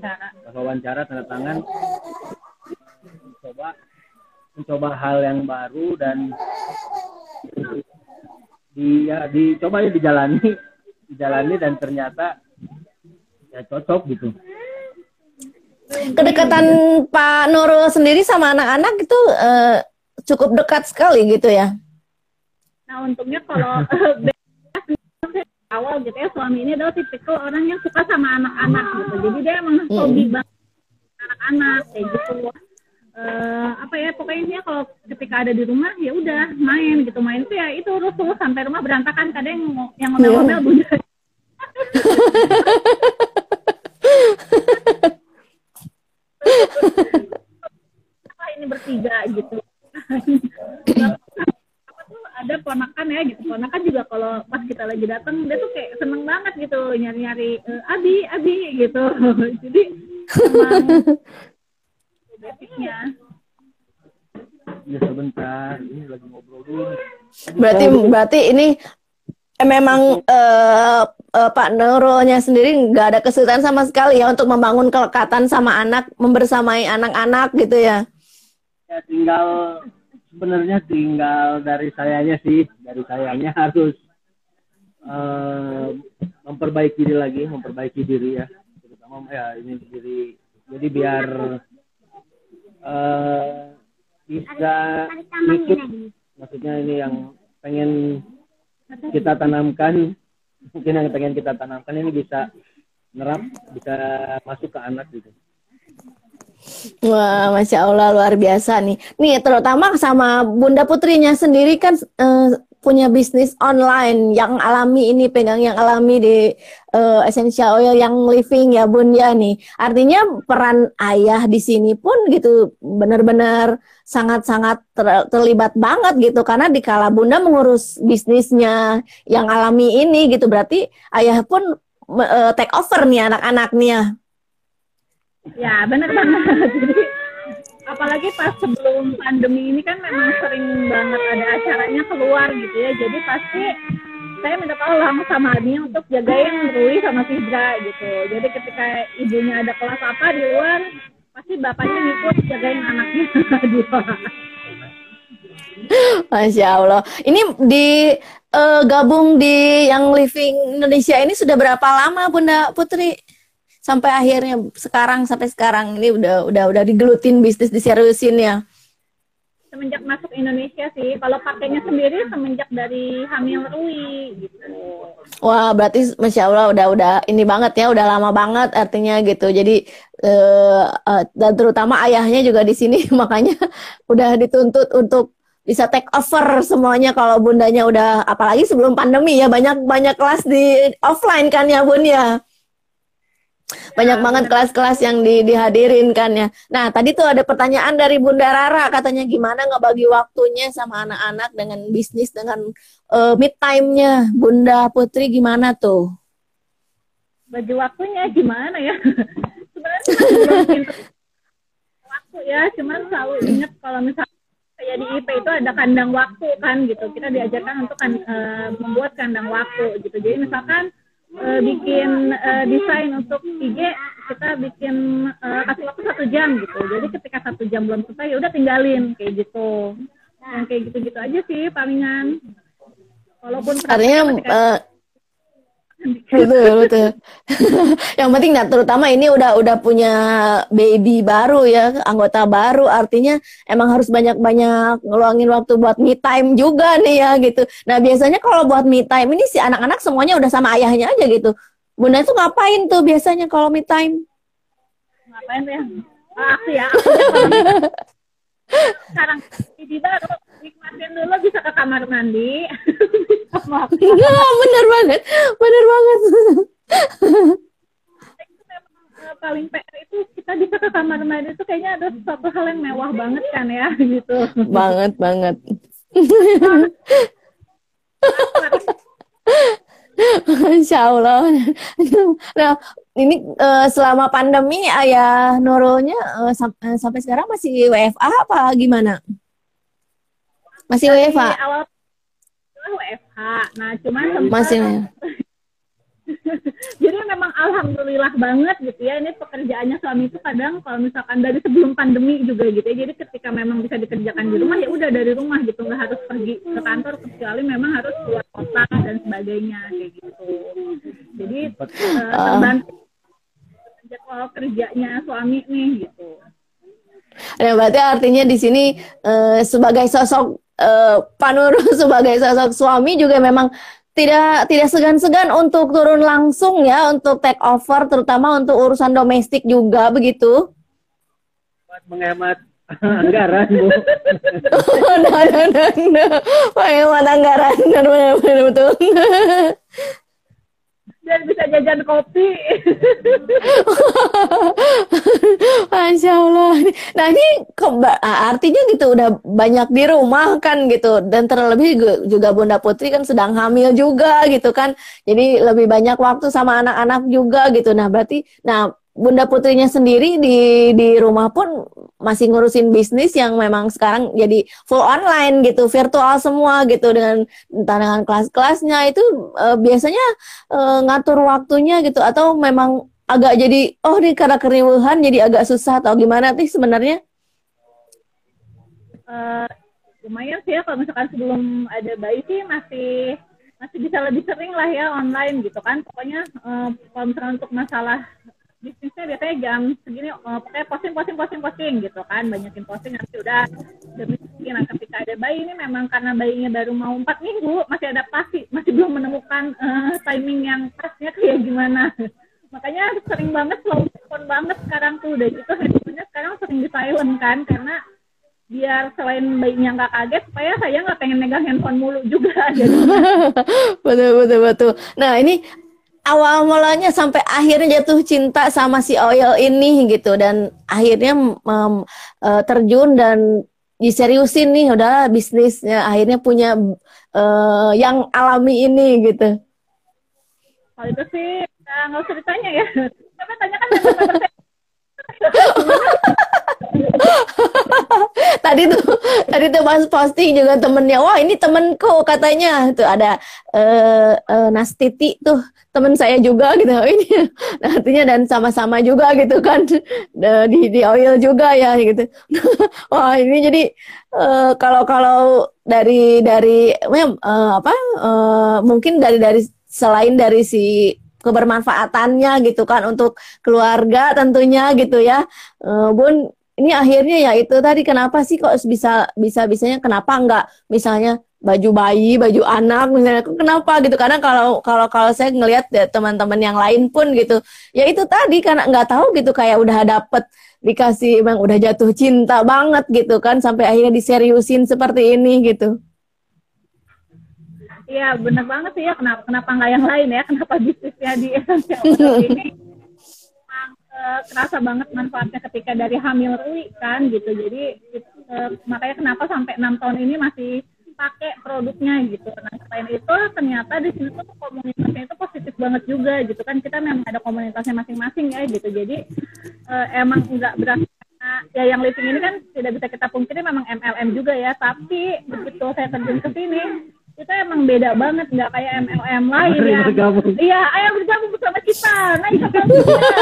wawancara, tanda tangan, mencoba mencoba hal yang baru dan di ya dicoba ya dijalani, (laughs) dijalani dan ternyata ya cocok gitu. Kedekatan Pak Nurul sendiri sama anak-anak itu eh, cukup dekat sekali gitu ya. Nah untungnya kalau (laughs) awal gitu ya suami ini adalah tipikal orang yang suka sama anak-anak gitu. Jadi dia emang hobi banget anak-anak kayak gitu. Eh, apa ya pokoknya dia kalau ketika ada di rumah ya udah main gitu. Main tuh ya itu rusuh sampai rumah berantakan. Kadang yang yang ngomel-ngomel bunda. Apa ini bertiga gitu. Apa tuh ada ponakan ya gitu. Ponakan juga kalau pas kita lagi datang dia tuh kayak seneng banget gitu. Nyari-nyari eh, abi abi gitu. (laughs) Jadi emang basicnya Ya sebentar, ini lagi ngobrol dulu. Berarti berarti ini eh, memang eh, eh, Pak Nurulnya sendiri nggak ada kesulitan sama sekali ya untuk membangun kelekatan sama anak, membersamai anak-anak gitu ya. Ya tinggal sebenarnya tinggal dari sayanya sih, dari sayanya (laughs) harus eh, memperbaiki diri lagi, memperbaiki diri ya, terutama ya ini diri. Jadi biar eh, bisa ikut, maksudnya ini yang pengen kita tanamkan, mungkin yang pengen kita tanamkan ini bisa nerap, bisa masuk ke anak gitu. Wah, masya Allah luar biasa nih. Nih terutama sama Bunda Putrinya sendiri kan eh, punya bisnis online yang alami ini pegang yang alami di eh, essential oil yang living ya Bun ya nih. Artinya peran ayah di sini pun gitu benar-benar sangat-sangat ter- terlibat banget gitu karena dikala Bunda mengurus bisnisnya yang alami ini gitu berarti ayah pun eh, take over nih anak-anaknya. Ya, benar banget. (laughs) apalagi pas sebelum pandemi ini kan memang sering banget ada acaranya keluar gitu ya. Jadi pasti saya minta tolong sama Adi untuk jagain Rui sama Fidra gitu. Jadi ketika ibunya ada kelas apa di luar, pasti bapaknya ngikut jagain anaknya (laughs) di luar. Masya Allah. Ini di eh, gabung di yang living Indonesia ini sudah berapa lama Bunda Putri? Sampai akhirnya sekarang sampai sekarang ini udah udah udah digelutin bisnis diseriusin ya. Semenjak masuk Indonesia sih, kalau pakainya sendiri semenjak dari hamil Rui gitu. Wah, berarti Masya Allah udah udah ini banget ya, udah lama banget artinya gitu. Jadi eh, dan terutama ayahnya juga di sini (laughs) makanya udah dituntut untuk bisa take over semuanya kalau bundanya udah apalagi sebelum pandemi ya banyak banyak kelas di offline kan ya bun ya. Banyak banget kelas-kelas yang di, dihadirin kan ya. Nah, tadi tuh ada pertanyaan dari Bunda Rara katanya gimana ngebagi waktunya sama anak-anak dengan bisnis dengan eh, mid time-nya. Bunda Putri gimana tuh? baju waktunya gimana ya (laughs) sebenarnya waktu ya cuman selalu ingat kalau misalnya kayak di IP itu ada kandang waktu kan gitu kita diajarkan untuk kan, eh, membuat kandang waktu gitu jadi misalkan eh, bikin eh, desain untuk IG kita bikin eh, kasih waktu satu jam gitu. Jadi ketika satu jam belum selesai ya udah tinggalin kayak gitu. Yang kayak gitu-gitu aja sih palingan walaupun Artinya betul betul. (laughs) Yang penting nah, terutama ini udah udah punya baby baru ya, anggota baru. Artinya emang harus banyak-banyak ngeluangin waktu buat me time juga nih ya gitu. Nah biasanya kalau buat me time ini si anak-anak semuanya udah sama ayahnya aja gitu. Bunda itu ngapain tuh biasanya kalau me time? ngapain tuh ya? Ah, ya, (laughs) sekarang ini baru nikmatin dulu bisa ke kamar mandi (laughs) (laughs) Iya, bener banget, bener banget. eh, paling PR itu kita bisa ke kamar mandi itu kayaknya ada suatu hal yang mewah banget kan ya (laughs) gitu banget banget. Masya Allah. Nah, ini eh, selama pandemi ayah Nurulnya eh, sam- sampai sekarang masih WFA apa gimana? Masih WFA? awal WFH nah cuman sempat Masih. (laughs) jadi memang alhamdulillah banget gitu ya. Ini pekerjaannya suami itu kadang kalau misalkan dari sebelum pandemi juga gitu ya. Jadi ketika memang bisa dikerjakan di rumah ya udah dari rumah gitu. Nggak harus pergi ke kantor kecuali memang harus keluar kota dan sebagainya kayak gitu. Jadi eh, terbantu jadwal kerjanya suami nih gitu. Ya, berarti artinya di sini eh, sebagai sosok eh, Pak Nurul (laughs) sebagai sosok suami juga memang tidak tidak segan-segan untuk turun langsung ya untuk take over terutama untuk urusan domestik juga begitu. buat menghemat (laughs) anggaran bu nah, nah, nah, nah. Bagaimana anggaran (laughs) benar betul. dan bisa jajan kopi. Nah ini artinya gitu udah banyak di rumah kan gitu dan terlebih juga Bunda Putri kan sedang hamil juga gitu kan. Jadi lebih banyak waktu sama anak-anak juga gitu. Nah berarti, nah Bunda Putrinya sendiri di di rumah pun masih ngurusin bisnis yang memang sekarang jadi full online gitu, virtual semua gitu dengan entah dengan kelas-kelasnya itu eh, biasanya eh, ngatur waktunya gitu atau memang agak jadi oh ini karena keriuhan jadi agak susah atau gimana sih sebenarnya? Eh, lumayan sih ya kalau misalkan sebelum ada bayi sih masih masih bisa lebih sering lah ya online gitu kan. Pokoknya eh, kalau misalkan untuk masalah bisnisnya biasanya jam segini eh, pokoknya posting posting posting posting gitu kan. Banyakin posting nanti udah demi nah ketika ada bayi ini memang karena bayinya baru mau empat minggu masih adaptasi masih belum menemukan eh, timing yang pasnya kayak gimana makanya sering banget slow telepon banget sekarang tuh udah gitu handphonenya sekarang sering di silent kan karena biar selain bayinya nggak kaget supaya saya nggak pengen megang handphone mulu juga (laughs) jadi (laughs) betul betul betul. Nah ini awal mulanya sampai akhirnya jatuh cinta sama si Oil ini gitu dan akhirnya eh, terjun dan diseriusin nih udah bisnisnya akhirnya punya eh, yang alami ini gitu. kalau itu sih nggak nggak usah ditanya ya. Coba tanyakan tadi tuh tadi tuh pas posting juga temennya wah ini temenku katanya. Tuh ada eh eh, Nastiti tuh temen saya juga gitu. (laughs) Ini nah, artinya dan sama-sama juga gitu kan. Eh, di di oil juga ya gitu. (laughs) Wah ini jadi eh, kalau kalau dari dari eh, apa eh, mungkin dari dari selain dari si kebermanfaatannya gitu kan untuk keluarga tentunya gitu ya Eh, Bun ini akhirnya ya itu tadi kenapa sih kok bisa bisa bisanya kenapa enggak misalnya baju bayi, baju anak misalnya kenapa gitu karena kalau kalau kalau saya ngelihat ya, teman-teman yang lain pun gitu ya itu tadi karena nggak tahu gitu kayak udah dapet dikasih emang udah jatuh cinta banget gitu kan sampai akhirnya diseriusin seperti ini gitu. Iya benar banget sih ya. Kenapa kenapa nggak yang lain ya? Kenapa bisnisnya di essential oil ini? Memang eh, kerasa banget manfaatnya ketika dari hamil Rui kan gitu. Jadi eh, makanya kenapa sampai enam tahun ini masih pakai produknya gitu. Nah selain itu ternyata di sini tuh komunitasnya itu positif banget juga gitu kan. Kita memang ada komunitasnya masing-masing ya gitu. Jadi eh, emang nggak berasa. Nah, ya yang living ini kan tidak bisa kita pungkiri memang MLM juga ya, tapi begitu saya terjun ke sini itu emang beda banget nggak kayak MLM lain ya. bergabung. Iya, ayo bergabung bersama kita. Naik ke kita.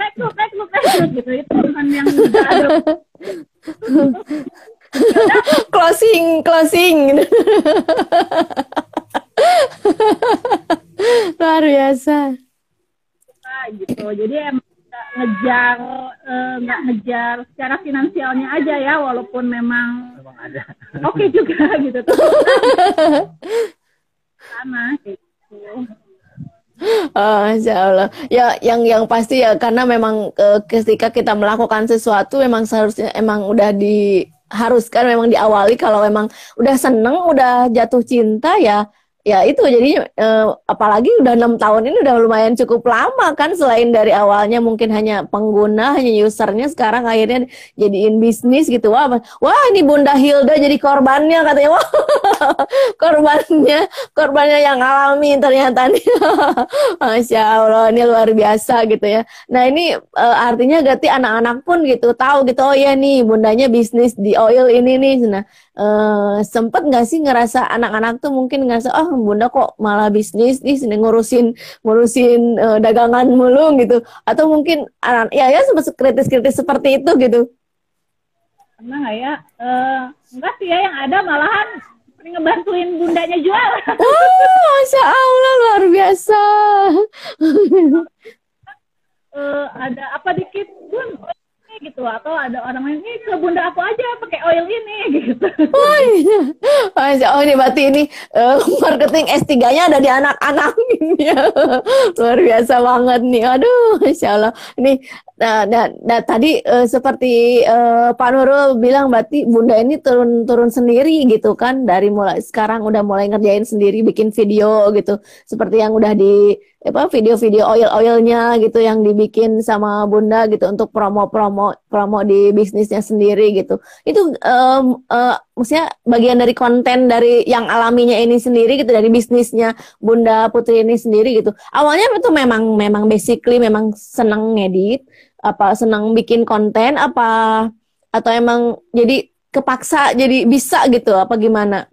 Rekrut, rekrut, rekrut gitu. Itu bukan yang closing closing luar biasa. suka gitu. Jadi emang ngejar eh, nggak ngejar secara finansialnya aja ya, walaupun memang memang ada oke (laughs) juga gitu. Tapi sama gitu. Oh, Masya Allah. Ya, yang yang pasti ya karena memang eh, ketika kita melakukan sesuatu memang seharusnya emang udah di diharuskan memang diawali kalau memang udah seneng, udah jatuh cinta ya ya itu jadinya eh, apalagi udah enam tahun ini udah lumayan cukup lama kan selain dari awalnya mungkin hanya pengguna hanya usernya sekarang akhirnya jadiin bisnis gitu. Wah wah ini Bunda Hilda jadi korbannya katanya. Wah (laughs) korbannya korbannya yang alami ternyata nih. (laughs) Masya Allah ini luar biasa gitu ya. Nah ini eh, artinya berarti anak-anak pun gitu tahu gitu oh ya nih bundanya bisnis di oil ini nih. Nah uh, sempet nggak sih ngerasa anak-anak tuh mungkin ngerasa oh bunda kok malah bisnis nih sini ngurusin ngurusin uh, dagangan mulu gitu. Atau mungkin anak ya ya sempat kritis-kritis seperti itu gitu. Pernah nggak ya? Uh, enggak sih ya yang ada malahan ngebantuin bundanya jual. (laughs) Oh masya allah luar biasa. Uh, ada apa dikit bun gitu atau ada orang lain ini ke bunda aku aja pakai oil ini (laughs) gitu. Oh iya. Oh ini berarti ini uh, (laughs) marketing S3-nya ada di anak-anak ini. (laughs) Luar biasa banget nih. Aduh, Masya Allah. Ini nah, nah, nah tadi uh, seperti uh, Pak Nurul bilang berarti bunda ini turun-turun sendiri gitu kan dari mulai sekarang udah mulai ngerjain sendiri bikin video gitu. Seperti yang udah di apa video-video oil-oilnya gitu yang dibikin sama Bunda gitu untuk promo-promo promo di bisnisnya sendiri gitu. Itu um, uh, maksudnya bagian dari konten dari yang alaminya ini sendiri gitu dari bisnisnya Bunda Putri ini sendiri gitu. Awalnya itu memang memang basically memang senang ngedit, apa senang bikin konten apa atau emang jadi kepaksa jadi bisa gitu apa gimana?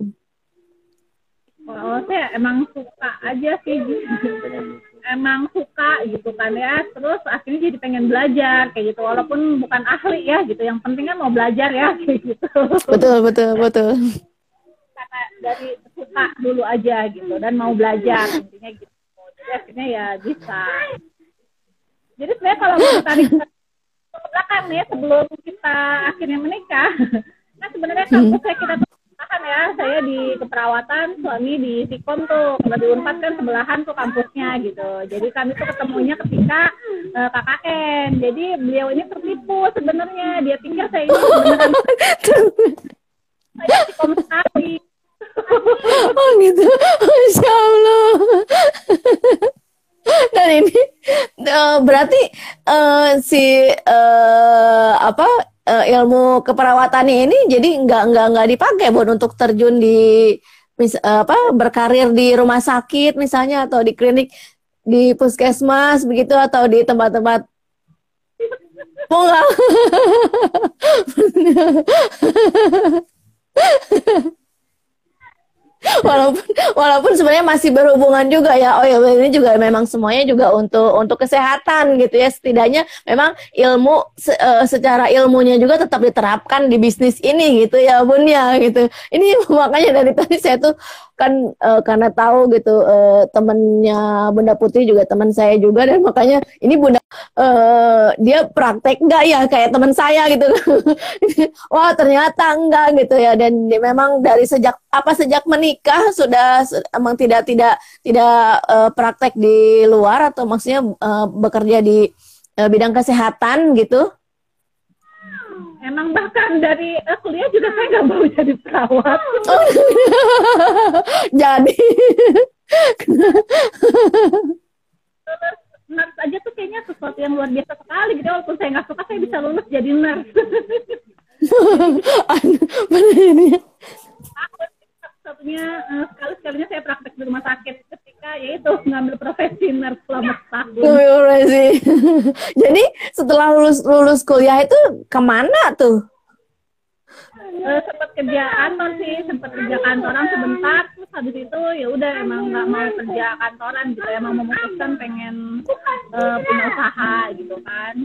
Saya emang suka aja sih emang suka gitu kan ya. Terus akhirnya jadi pengen belajar kayak gitu. Walaupun bukan ahli ya gitu. Yang penting kan mau belajar ya (laughs) kayak gitu. Betul betul betul. Karena dari suka dulu aja gitu dan mau belajar intinya gitu. Jadi akhirnya ya bisa. Jadi sebenarnya kalau kita tarik (laughs) ke belakang nih sebelum kita akhirnya menikah (laughs) nah sebenarnya kampus saya kita kan ya? Saya di keperawatan suami di Sikom tuh. Kalau di Unpad kan sebelahan tuh kampusnya gitu. Jadi kami tuh ketemunya ketika uh, kakak Ken jadi beliau ini tertipu sebenarnya. Dia pikir saya ini beneran saya (laughs) Sikom sekali. Oh gitu. Masya Allah (laughs) dan ini uh, berarti uh, si uh, apa uh, ilmu keperawatan ini jadi nggak nggak nggak dipakai buat untuk terjun di mis, uh, apa berkarir di rumah sakit misalnya atau di klinik di puskesmas begitu atau di tempat-tempat (laughs) enggak (laughs) walaupun walaupun sebenarnya masih berhubungan juga ya. Oh ya ini juga memang semuanya juga untuk untuk kesehatan gitu ya. Setidaknya memang ilmu se, uh, secara ilmunya juga tetap diterapkan di bisnis ini gitu ya bun ya gitu. Ini (laughs) makanya dari tadi saya tuh kan uh, karena tahu gitu uh, temennya Bunda Putri juga teman saya juga. Dan makanya ini Bunda uh, dia praktek enggak ya? Kayak teman saya gitu. (laughs) Wah ternyata enggak gitu ya. Dan memang dari sejak apa sejak menikah sudah emang tidak tidak tidak uh, praktek di luar atau maksudnya uh, bekerja di uh, bidang kesehatan gitu? Emang bahkan dari uh, kuliah juga saya nggak mau jadi perawat. Oh, (laughs) jadi. nurse aja tuh kayaknya sesuatu yang luar biasa sekali gitu. Walaupun saya nggak suka saya bisa lulus jadi nurse. (laughs) Benar ini satunya uh, sekali sekalinya saya praktek di rumah sakit ketika yaitu ngambil profesi nurse selama setahun. sih. (laughs) Jadi setelah lulus lulus kuliah itu ke mana tuh? Uh, sempat kerja kantor sih, sempat kerja kantoran sebentar, terus habis itu ya udah emang nggak mau kerja kantoran gitu, emang memutuskan pengen uh, punya usaha gitu kan.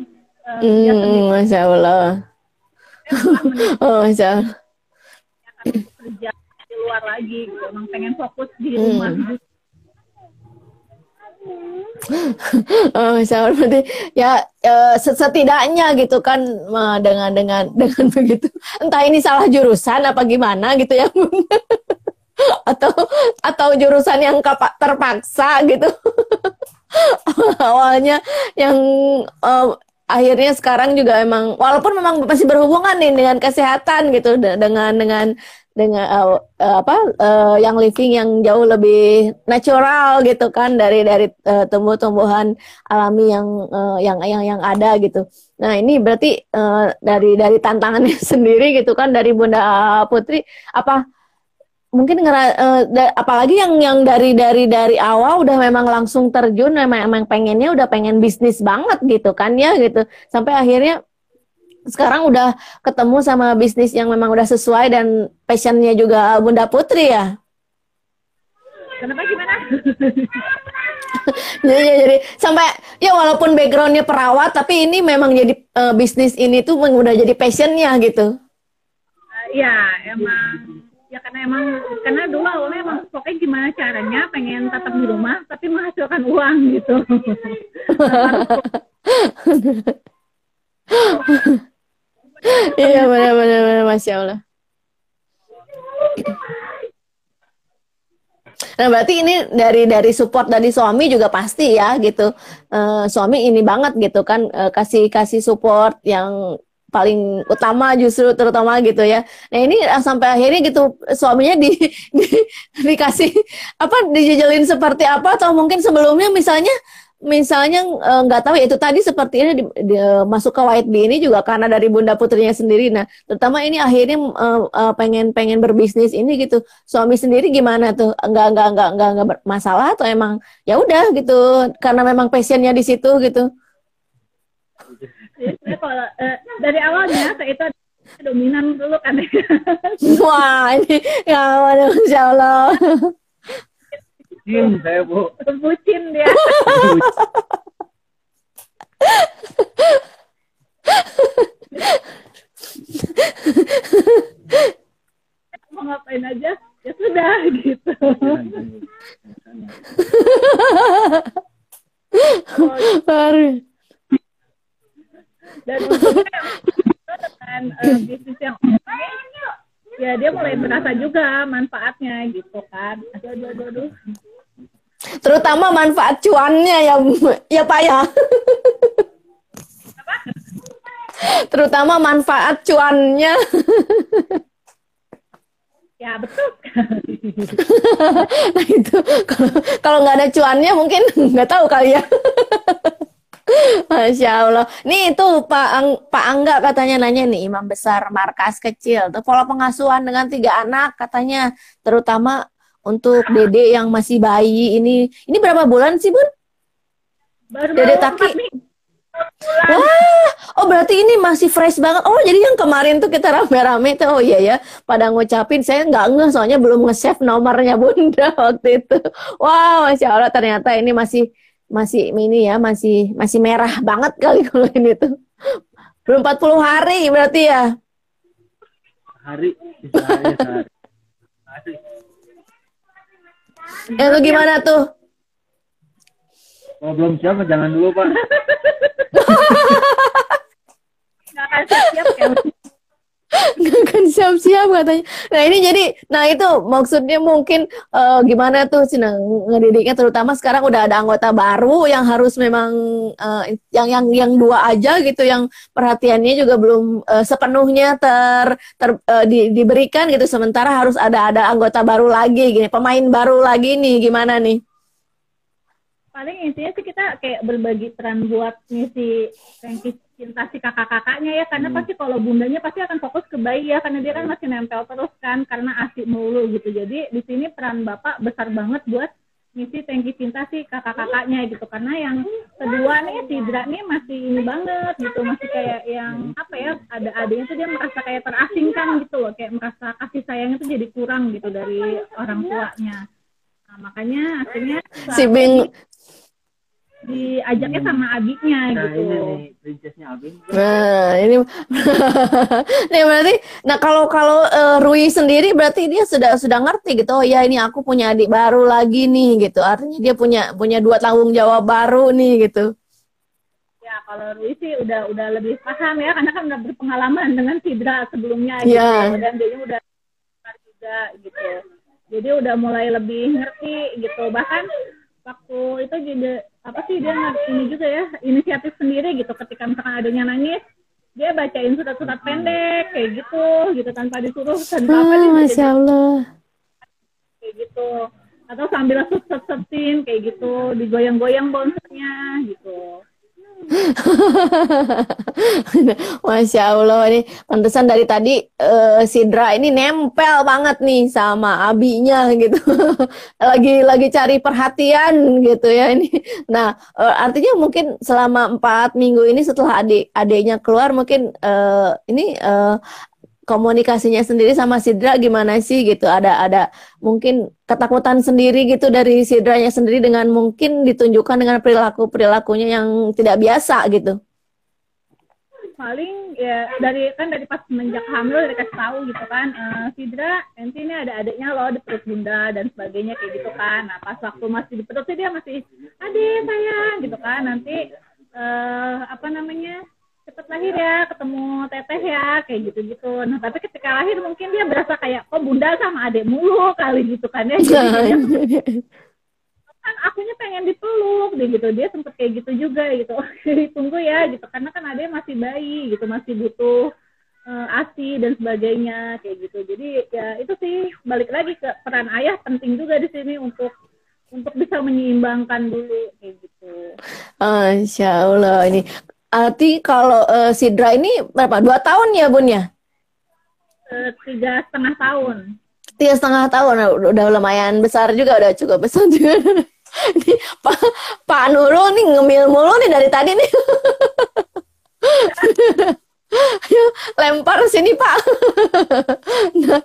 Uh, hmm, masya Allah. (laughs) oh, masya Allah. kerja luar lagi gitu emang pengen fokus di hmm. rumah hmm. (laughs) oh, misalnya berarti ya uh, setidaknya gitu kan dengan dengan (laughs) dengan begitu entah ini salah jurusan apa gimana gitu ya (laughs) atau atau jurusan yang terpaksa gitu awalnya yang uh, akhirnya sekarang juga emang walaupun memang masih berhubungan nih dengan kesehatan gitu de- dengan dengan dengan uh, apa uh, yang living yang jauh lebih natural gitu kan dari dari uh, tumbuh-tumbuhan alami yang uh, yang yang yang ada gitu. Nah ini berarti uh, dari dari tantangannya (laughs) sendiri gitu kan dari Bunda Putri apa mungkin ngera, uh, da, apalagi yang yang dari dari dari awal udah memang langsung terjun memang emang pengennya udah pengen bisnis banget gitu kan ya gitu. Sampai akhirnya sekarang udah ketemu sama bisnis yang memang udah sesuai dan passionnya juga Bunda Putri ya. Kenapa gimana? jadi, (laughs) jadi, jadi sampai ya walaupun backgroundnya perawat tapi ini memang jadi uh, bisnis ini tuh udah jadi passionnya gitu. Ya emang ya karena emang karena dulu awalnya emang pokoknya gimana caranya pengen tetap di rumah tapi menghasilkan uang gitu (laughs) iya benar-benar masya Allah Nah berarti ini dari dari support dari suami juga pasti ya gitu. Uh, suami ini banget gitu kan uh, kasih kasih support yang paling utama justru terutama gitu ya. Nah ini ah, sampai akhirnya gitu suaminya di, (laughs) di dikasih apa dijejelin seperti apa atau mungkin sebelumnya misalnya misalnya eh, nggak uh, tahu ya itu tadi seperti ini di, di, masuk ke White Bee ini juga karena dari bunda putrinya sendiri. Nah, terutama ini akhirnya uh, uh, pengen pengen berbisnis ini gitu. Suami sendiri gimana tuh? Nggak nggak nggak nggak nggak masalah atau emang ya udah gitu karena memang passionnya di situ gitu. Jadi kalau uh, dari awalnya saya itu dominan dulu kan. (laughs) Wah ini ya masya Allah. Bucin saya bu. Bucin dia. (laughs) Mau ngapain aja ya sudah gitu. Baru. (laughs) Dan dengan uh, bisnis yang online, ya dia mulai merasa juga manfaatnya gitu kan. Aduh, aduh, aduh, aduh. Terutama manfaat cuannya ya, ya Pak ya. Terutama manfaat cuannya. Ya betul. nah itu kalau nggak ada cuannya mungkin nggak tahu kali ya. Masya Allah. Nih itu Pak Ang Pak Angga katanya nanya nih imam besar markas kecil. Tuh pola pengasuhan dengan tiga anak katanya terutama untuk Dede yang masih bayi ini. Ini berapa bulan sih Bun? Baru Dede Taki. Wah, oh berarti ini masih fresh banget. Oh jadi yang kemarin tuh kita rame-rame tuh, oh iya ya, pada ngucapin saya nggak ngeh soalnya belum nge-save nomornya bunda (laughs) waktu itu. Wow, masya Allah ternyata ini masih masih ini ya masih masih merah banget kali (laughs) kalau ini tuh. Belum 40 hari berarti ya. Hari, bisa hari, sehari. Hari. Eh lu gimana tuh? Kalau belum siap jangan dulu pak. Akan siap ya. Nggak akan siap-siap katanya. Nah ini jadi, nah itu maksudnya mungkin uh, gimana tuh sih ngedidiknya terutama sekarang udah ada anggota baru yang harus memang uh, yang yang yang dua aja gitu yang perhatiannya juga belum uh, sepenuhnya ter, ter uh, di, diberikan gitu sementara harus ada ada anggota baru lagi gini pemain baru lagi nih gimana nih? Paling intinya sih kita kayak berbagi peran buat ngisi Frankie cinta si kakak-kakaknya ya karena Hmm. pasti kalau bundanya pasti akan fokus ke bayi ya karena dia kan masih nempel terus kan karena asik mulu gitu. Jadi di sini peran bapak besar banget buat ngisi tangki cinta si kakak-kakaknya gitu. Karena yang kedua nih si Dra nih masih ini banget gitu masih kayak yang apa ya ada adanya tuh dia merasa kayak terasingkan gitu loh kayak merasa kasih sayangnya tuh jadi kurang gitu dari orang tuanya. Nah makanya akhirnya Si Bing diajaknya sama adiknya Nah gitu ini nih princessnya Abin. Nah, ini (laughs) nih berarti nah kalau kalau eh, Rui sendiri berarti dia sudah sudah ngerti gitu. Oh ya ini aku punya adik baru lagi nih gitu. Artinya dia punya punya dua tanggung jawab baru nih gitu. Ya kalau Rui sih udah udah lebih paham ya karena kan udah berpengalaman dengan Sidra sebelumnya gitu Iya. dan dia udah juga gitu. Jadi udah mulai lebih ngerti gitu. Bahkan waktu itu juga apa sih dia ini juga ya inisiatif sendiri gitu ketika misalkan adanya nangis dia bacain surat-surat pendek kayak gitu gitu tanpa disuruh tanpa apa Ah, dia Masya bisa Allah. kayak gitu. Atau sambil set-setin kayak gitu digoyang-goyang bonsernya gitu (laughs) Masya Allah ini pantesan dari tadi eh, Sidra ini nempel banget nih sama abinya gitu. (laughs) Lagi lagi cari perhatian gitu ya ini. Nah, eh, artinya mungkin selama empat minggu ini setelah adik adiknya keluar mungkin eh, ini eh, komunikasinya sendiri sama Sidra gimana sih gitu? Ada ada mungkin ketakutan sendiri gitu dari Sidranya sendiri dengan mungkin ditunjukkan dengan perilaku perilakunya yang tidak biasa gitu. paling ya dari kan dari pas semenjak hamil udah dikasih tahu gitu kan eh, Sidra nanti ini ada adiknya loh di perut bunda dan sebagainya kayak gitu kan nah pas waktu masih di perut dia masih adik sayang gitu kan nanti eh apa namanya cepet lahir ya ketemu teteh ya kayak gitu gitu nah tapi ketika lahir mungkin dia berasa kayak kok bunda sama adik mulu kali gitu kan ya. Jadi dia (laughs) kan akunya pengen dipeluk deh gitu. Dia sempet kayak gitu juga gitu. (laughs) Tunggu ya gitu. Karena kan ada masih bayi gitu. Masih butuh eh, asi dan sebagainya kayak gitu. Jadi ya itu sih balik lagi ke peran ayah penting juga di sini untuk untuk bisa menyeimbangkan dulu kayak gitu. Masya Allah. Ini. Arti kalau eh, Sidra ini berapa? Dua tahun ya Bun ya? Eh, tiga setengah tahun Tiga setengah tahun, udah, udah lumayan besar juga, udah cukup besar juga. (laughs) Ini Pak, Pak Nurul nih ngemil mulu nih dari tadi nih. (laughs) Ayo, lempar sini Pak. Nah,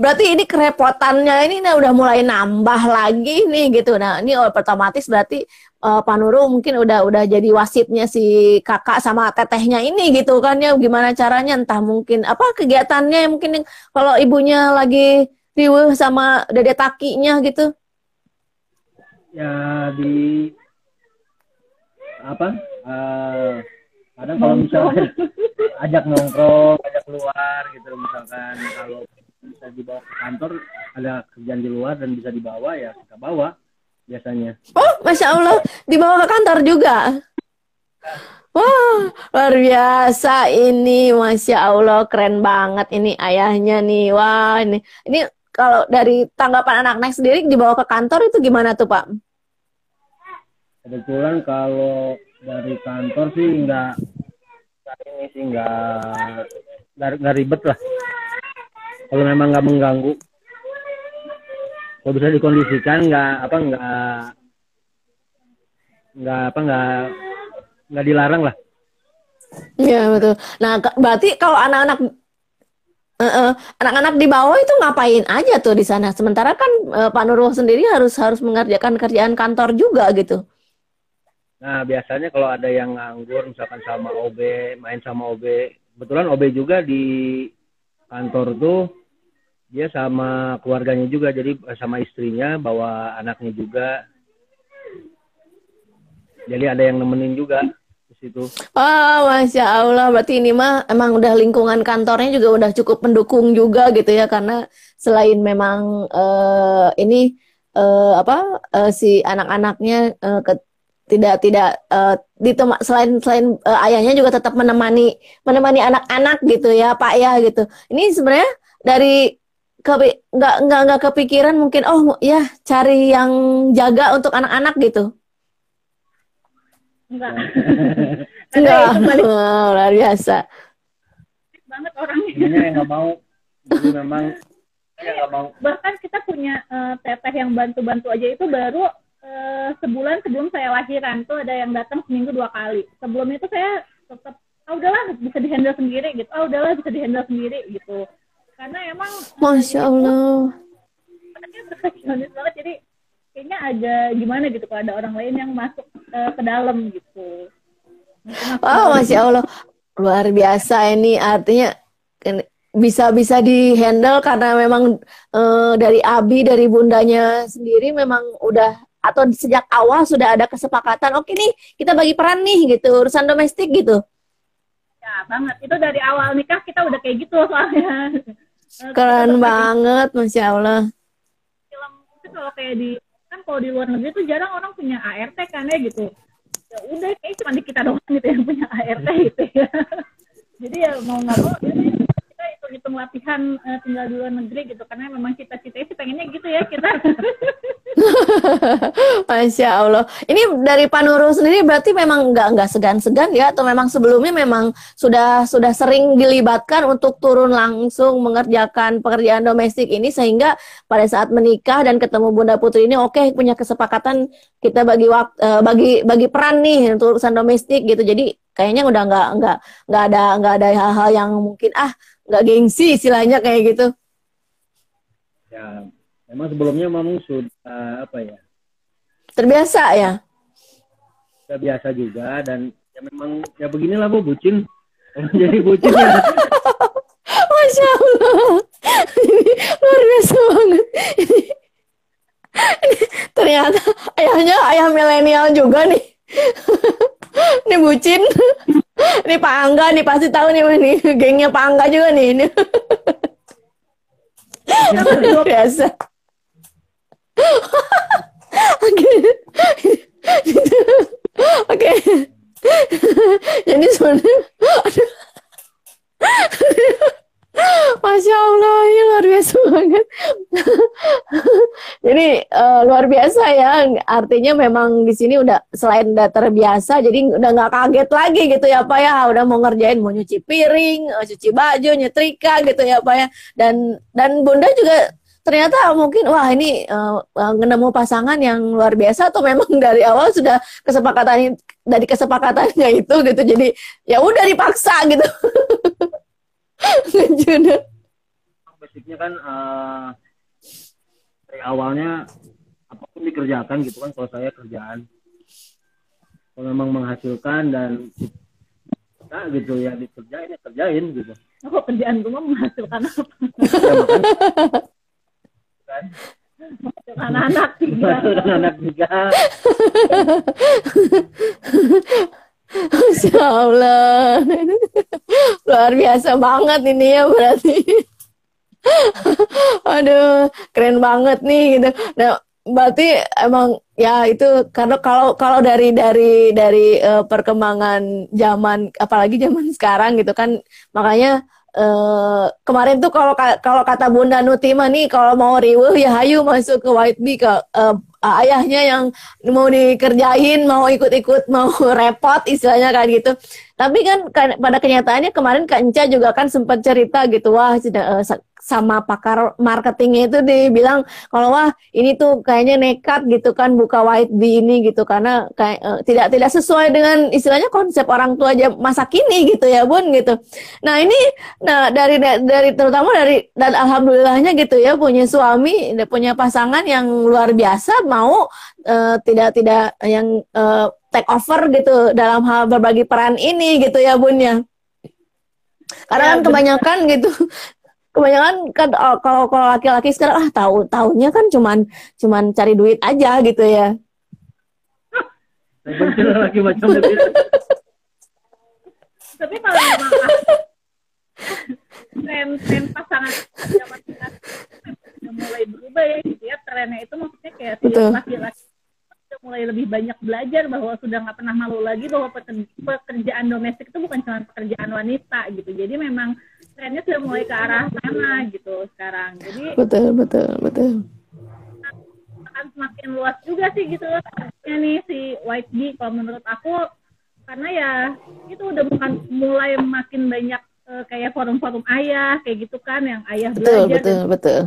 berarti ini kerepotannya ini nah, udah mulai nambah lagi nih gitu. Nah, ini otomatis berarti eh, Pak mungkin udah udah jadi wasitnya si kakak sama tetehnya ini gitu kan ya. Gimana caranya entah mungkin apa kegiatannya mungkin yang- kalau ibunya lagi riweuh sama dede takinya gitu. ya di apa eh, kadang kalau misalnya ajak nongkrong ajak keluar gitu misalkan kalau bisa dibawa ke kantor ada kerjaan di luar dan bisa dibawa ya kita bawa biasanya Oh, Masya Allah, dibawa ke kantor juga. Wah, luar biasa ini, Masya Allah, keren banget ini ayahnya nih. Wah, ini, ini kalau dari tanggapan anak-anak sendiri dibawa ke kantor itu gimana tuh Pak? kebetulan kalau dari kantor sih nggak ini sih nggak nggak ribet lah kalau memang nggak mengganggu kalau bisa dikondisikan nggak apa nggak nggak apa nggak nggak dilarang lah Iya betul. Nah, berarti kalau anak-anak eh, anak-anak di bawah itu ngapain aja tuh di sana? Sementara kan eh, Pak Nurul sendiri harus harus mengerjakan kerjaan kantor juga gitu. Nah, biasanya kalau ada yang nganggur, misalkan sama OB, main sama OB, kebetulan OB juga di kantor tuh, dia sama keluarganya juga, jadi sama istrinya, bawa anaknya juga. Jadi ada yang nemenin juga di situ. Oh, Masya Allah. Berarti ini mah emang udah lingkungan kantornya juga udah cukup mendukung juga gitu ya. Karena selain memang eh, ini eh, apa eh, si anak-anaknya eh, ke- tidak tidak eh, ditema- selain selain eh, ayahnya juga tetap menemani menemani anak-anak gitu ya, Pak ya gitu. Ini sebenarnya dari nggak nggak nggak kepikiran mungkin oh ya cari yang jaga untuk anak-anak gitu. enggak Enggak, (laughs) Oh, luar biasa. banget orangnya Ini yang nggak mau, memang (laughs) nggak mau. bahkan kita punya eh, teteh yang bantu-bantu aja itu baru eh, sebulan sebelum saya lahiran tuh ada yang datang seminggu dua kali. Sebelum itu saya tetap ah udahlah bisa dihandle sendiri gitu. Ah udahlah bisa dihandle sendiri gitu. Karena emang Masya Allah. perfeksionis banget. Jadi kayaknya ada gimana gitu kalau ada orang lain yang masuk eh, ke dalam gitu. Oh, Masya Allah. Luar biasa ini. Artinya kan bisa-bisa di-handle karena memang eh, dari Abi, dari bundanya sendiri memang udah atau sejak awal sudah ada kesepakatan, oke nih kita bagi peran nih gitu, urusan domestik gitu. ya banget itu dari awal nikah kita udah kayak gitu soalnya (laughs) Keren banget, Masya Allah. film itu kalau kayak di kan kalau di luar negeri tuh jarang orang punya ART kan ya gitu ya udah kayak cuma di kita doang gitu yang punya ART gitu ya (laughs) jadi ya mau nggak mau ya hitung latihan eh, tinggal di luar negeri gitu karena memang cita-citanya sih pengennya gitu ya kita (laughs) Masya Allah. Ini dari Pak Nurul sendiri berarti memang nggak nggak segan-segan ya atau memang sebelumnya memang sudah sudah sering dilibatkan untuk turun langsung mengerjakan pekerjaan domestik ini sehingga pada saat menikah dan ketemu Bunda Putri ini oke punya kesepakatan kita bagi waktu bagi bagi peran nih untuk urusan domestik gitu. Jadi kayaknya udah nggak nggak nggak ada nggak ada hal-hal yang mungkin ah nggak gengsi istilahnya kayak gitu. Ya, memang sebelumnya memang sudah apa ya? Terbiasa ya. Sudah biasa juga dan ya memang ya beginilah Bu bucin. (laughs) Jadi bucin ya. (laughs) Masya Allah. Ini luar biasa banget. Ini, ini (laughs) ternyata ayahnya ayah milenial juga nih. Ini bucin. Ini Pak Angga nih pasti tahu nih nih gengnya Pak Angga juga nih ini. Luar biasa. Oke. Oke. Jadi sebenarnya. Masya Allah, ini luar biasa banget. jadi eh, luar biasa ya, artinya memang di sini udah selain udah terbiasa, jadi udah nggak kaget lagi gitu ya Pak ya, udah mau ngerjain mau nyuci piring, eh, cuci baju, nyetrika gitu ya Pak ya, dan dan Bunda juga ternyata mungkin wah ini uh, nemu pasangan yang luar biasa atau memang (laughs) dari awal sudah kesepakatan dari kesepakatannya itu gitu. Jadi ya udah dipaksa gitu (laughs) (laughs) Ngejuna. Basicnya kan eh, dari awalnya apa pun dikerjakan gitu kan kalau saya kerjaan. Kalau memang menghasilkan dan nah, gitu ya dikerjain ya kerjain gitu. oh kerjaan gue mah menghasilkan apa Ya, makanya, kan menghasilkan anak sih menghasilkan anak juga. (laughs) Masya (laughs) Allah. (laughs) Luar biasa banget ini ya berarti. (laughs) Aduh, keren banget nih gitu. Nah, berarti emang ya itu karena kalau kalau dari dari dari eh, perkembangan zaman apalagi zaman sekarang gitu kan makanya eh, kemarin tuh kalau ka- kalau kata Bunda Nutima nih kalau mau riweuh ya hayu masuk ke White Bee ke eh, ayahnya yang mau dikerjain mau ikut-ikut mau (laughs) repot istilahnya kan gitu tapi kan kan- pada kenyataannya kemarin Kak Enca juga kan sempat cerita gitu wah eh, sa- sama pakar marketingnya itu dibilang kalau wah ini tuh kayaknya nekat gitu kan buka white bee ini gitu karena kayak eh, tidak tidak sesuai dengan istilahnya konsep orang tua aja masa kini gitu ya bun gitu. Nah ini nah dari dari terutama dari dan alhamdulillahnya gitu ya punya suami punya pasangan yang luar biasa mau eh, tidak tidak yang eh, take over gitu dalam hal berbagi peran ini gitu ya bun ya. Karena kan kebanyakan gitu (laughs) kebanyakan kan oh, kalau kalau laki-laki sekarang ah tahu tahunya kan cuman cuman cari duit aja gitu ya. Macam (laughs) tapi kalau memang tren tren pasangan zaman sekarang mulai berubah ya gitu ya trennya itu maksudnya kayak laki-laki mulai lebih banyak belajar bahwa sudah nggak pernah malu lagi bahwa peker- pekerjaan domestik itu bukan cuma pekerjaan wanita gitu. Jadi memang trennya sudah mulai ke arah sana gitu sekarang. Jadi betul betul betul. akan semakin luas juga sih gitu ya nih si White Bee kalau menurut aku. Karena ya itu udah bukan mulai makin banyak eh, kayak forum-forum ayah kayak gitu kan yang ayah betul belajar betul betul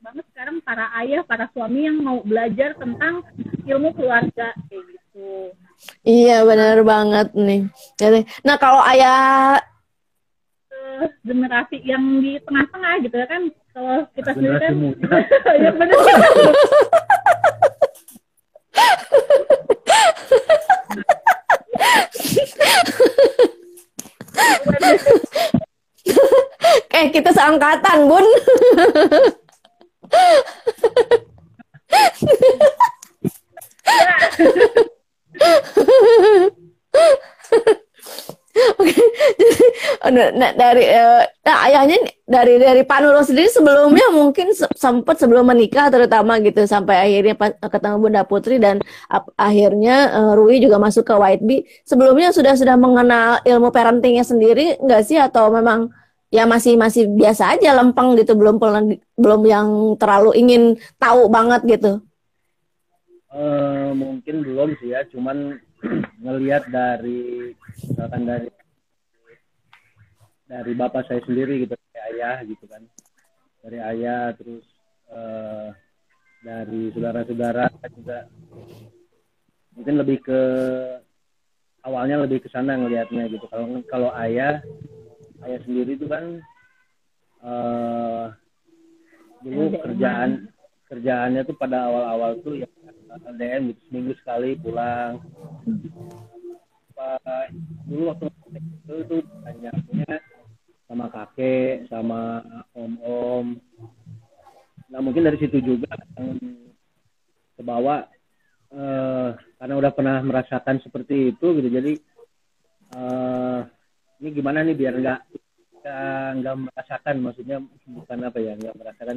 banget sekarang para ayah para suami yang mau belajar tentang ilmu keluarga kayak gitu. Iya benar banget nih. Jadi, nah kalau ayah Eh, generasi yang di tengah-tengah gitu ya kan kalau kita sendiri Generasi kan muda. (laughs) ya benar. (laughs) Eh kita seangkatan bun (laughs) nah, nah, dari eh, nah ayahnya dari dari Pak Nurul sendiri sebelumnya mungkin se- sempat sebelum menikah terutama gitu sampai akhirnya pas- ketemu Bunda Putri dan akhirnya eh, Rui juga masuk ke White Bee. Sebelumnya sudah sudah mengenal ilmu parentingnya sendiri nggak sih atau memang ya masih masih biasa aja lempeng gitu belum belum yang terlalu ingin tahu banget gitu. Eh, mungkin belum sih ya, cuman (clears throat) ngelihat dari misalkan dari dari bapak saya sendiri gitu, dari ayah gitu kan, dari ayah terus eh, dari saudara-saudara juga mungkin lebih ke awalnya lebih ke sana ngelihatnya gitu. Kalau kalau ayah ayah sendiri itu kan eh dulu kerjaan kerjaannya tuh pada awal-awal tuh ya LDM gitu seminggu sekali pulang. Pak, dulu waktu itu tuh banyaknya sama kakek sama om-om. Nah mungkin dari situ juga yang kebawa eh, karena udah pernah merasakan seperti itu gitu. Jadi eh, ini gimana nih biar nggak nggak nggak merasakan maksudnya bukan apa ya nggak merasakan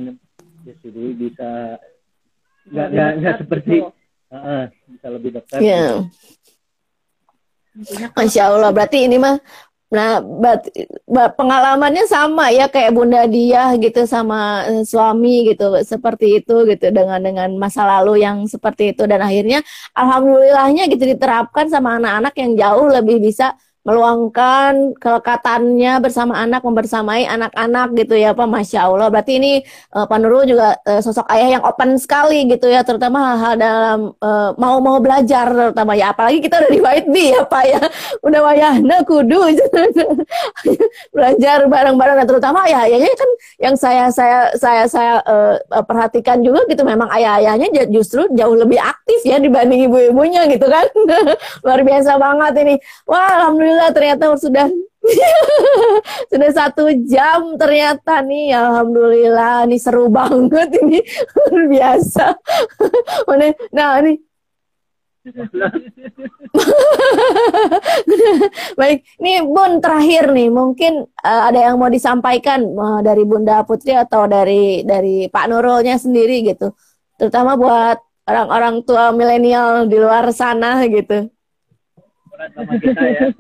ya si Dwi bisa nggak nggak nggak seperti Heeh, bisa lebih dekat. Ya. Intinya Masya Allah, berarti ini mah, nah, bat- ba- pengalamannya sama ya kayak Bunda Diah gitu sama eh, suami gitu, seperti itu gitu dengan dengan masa lalu yang seperti itu. Dan akhirnya alhamdulillahnya gitu diterapkan sama anak-anak yang jauh lebih bisa meluangkan kelekatannya bersama anak, membersamai anak-anak gitu ya Pak, Masya Allah. Berarti ini eh, Pak Nurul juga eh, sosok ayah yang open sekali gitu ya, terutama hal-hal dalam eh, mau-mau belajar terutama ya. Apalagi kita udah di White Bee ya Pak ya, udah wayahna kudu (laughs) belajar bareng-bareng dan terutama ya ayahnya kan yang saya saya saya saya eh, perhatikan juga gitu memang ayah-ayahnya justru jauh lebih aktif ya dibanding ibu-ibunya gitu kan. (laughs) Luar biasa banget ini. Wah, alhamdulillah ternyata sudah (laughs) sudah satu jam ternyata nih. Alhamdulillah nih seru banget ini. (laughs) Luar biasa. (laughs) Nah ini. Baik nih Bun terakhir nih. Mungkin eh, ada yang mau disampaikan eh, dari Bunda Putri atau dari dari Pak Nurulnya sendiri gitu. Terutama buat orang-orang tua milenial di luar sana gitu berat sama kita ya. (laughs)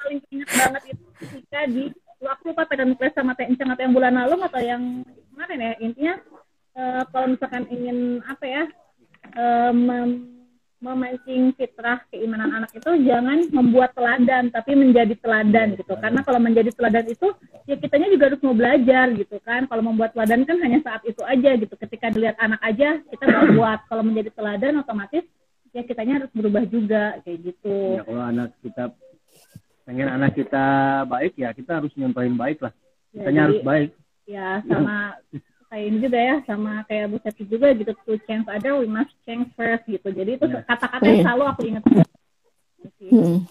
Paling ingat banget itu ketika di aku lupa pegang kelas sama Teh Encang atau yang bulan lalu atau yang kemarin ya intinya eh, kalau misalkan ingin apa ya eh, mem- memancing fitrah keimanan anak itu jangan membuat teladan tapi menjadi teladan gitu. Karena kalau menjadi teladan itu ya kitanya juga harus mau belajar gitu kan. Kalau membuat teladan kan hanya saat itu aja gitu. Ketika dilihat anak aja kita buat. Kalau menjadi teladan otomatis ya kitanya harus berubah juga kayak gitu ya kalau anak kita pengen anak kita baik ya kita harus nyontohin baik lah Ya, kitanya harus baik ya sama (laughs) kayak ini juga ya sama kayak Bu Seti juga gitu to change other we must change first gitu jadi itu Ya. kata-kata yang selalu aku ingat Hmm.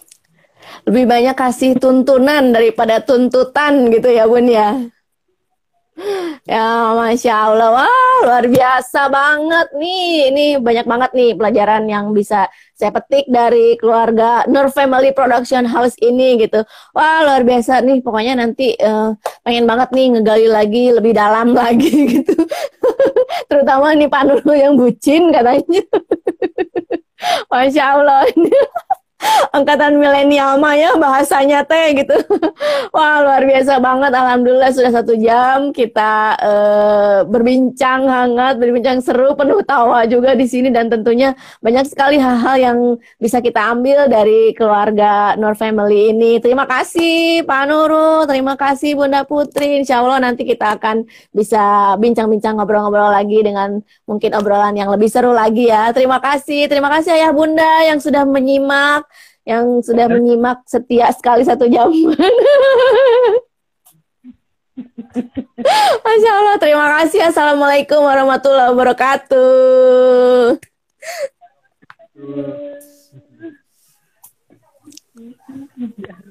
Lebih banyak kasih tuntunan daripada tuntutan gitu ya Bun ya. Ya Masya Allah, wah luar biasa banget nih. Ini banyak banget nih pelajaran yang bisa saya petik dari keluarga Nur Family Production House ini gitu. Wah luar biasa nih, pokoknya nanti eh, pengen banget nih ngegali lagi lebih dalam (laughs) lagi gitu. Terutama nih Pak Nurul yang bucin katanya. (laughs) Masya Allah. (laughs) angkatan milenial mah ya bahasanya teh gitu. (laughs) Wah luar biasa banget. Alhamdulillah sudah satu jam kita eh, berbincang hangat, berbincang seru, penuh tawa juga di sini dan tentunya banyak sekali hal-hal yang bisa kita ambil dari keluarga Nur Family ini. Terima kasih Pak Nurul, terima kasih Bunda Putri. Insya Allah nanti kita akan bisa bincang-bincang ngobrol-ngobrol lagi dengan mungkin obrolan yang lebih seru lagi ya. Terima kasih, terima kasih Ayah Bunda yang sudah menyimak, yang sudah menyimak setia sekali satu jam. (laughs) Masya Allah, terima kasih. Assalamualaikum warahmatullahi wabarakatuh. (laughs)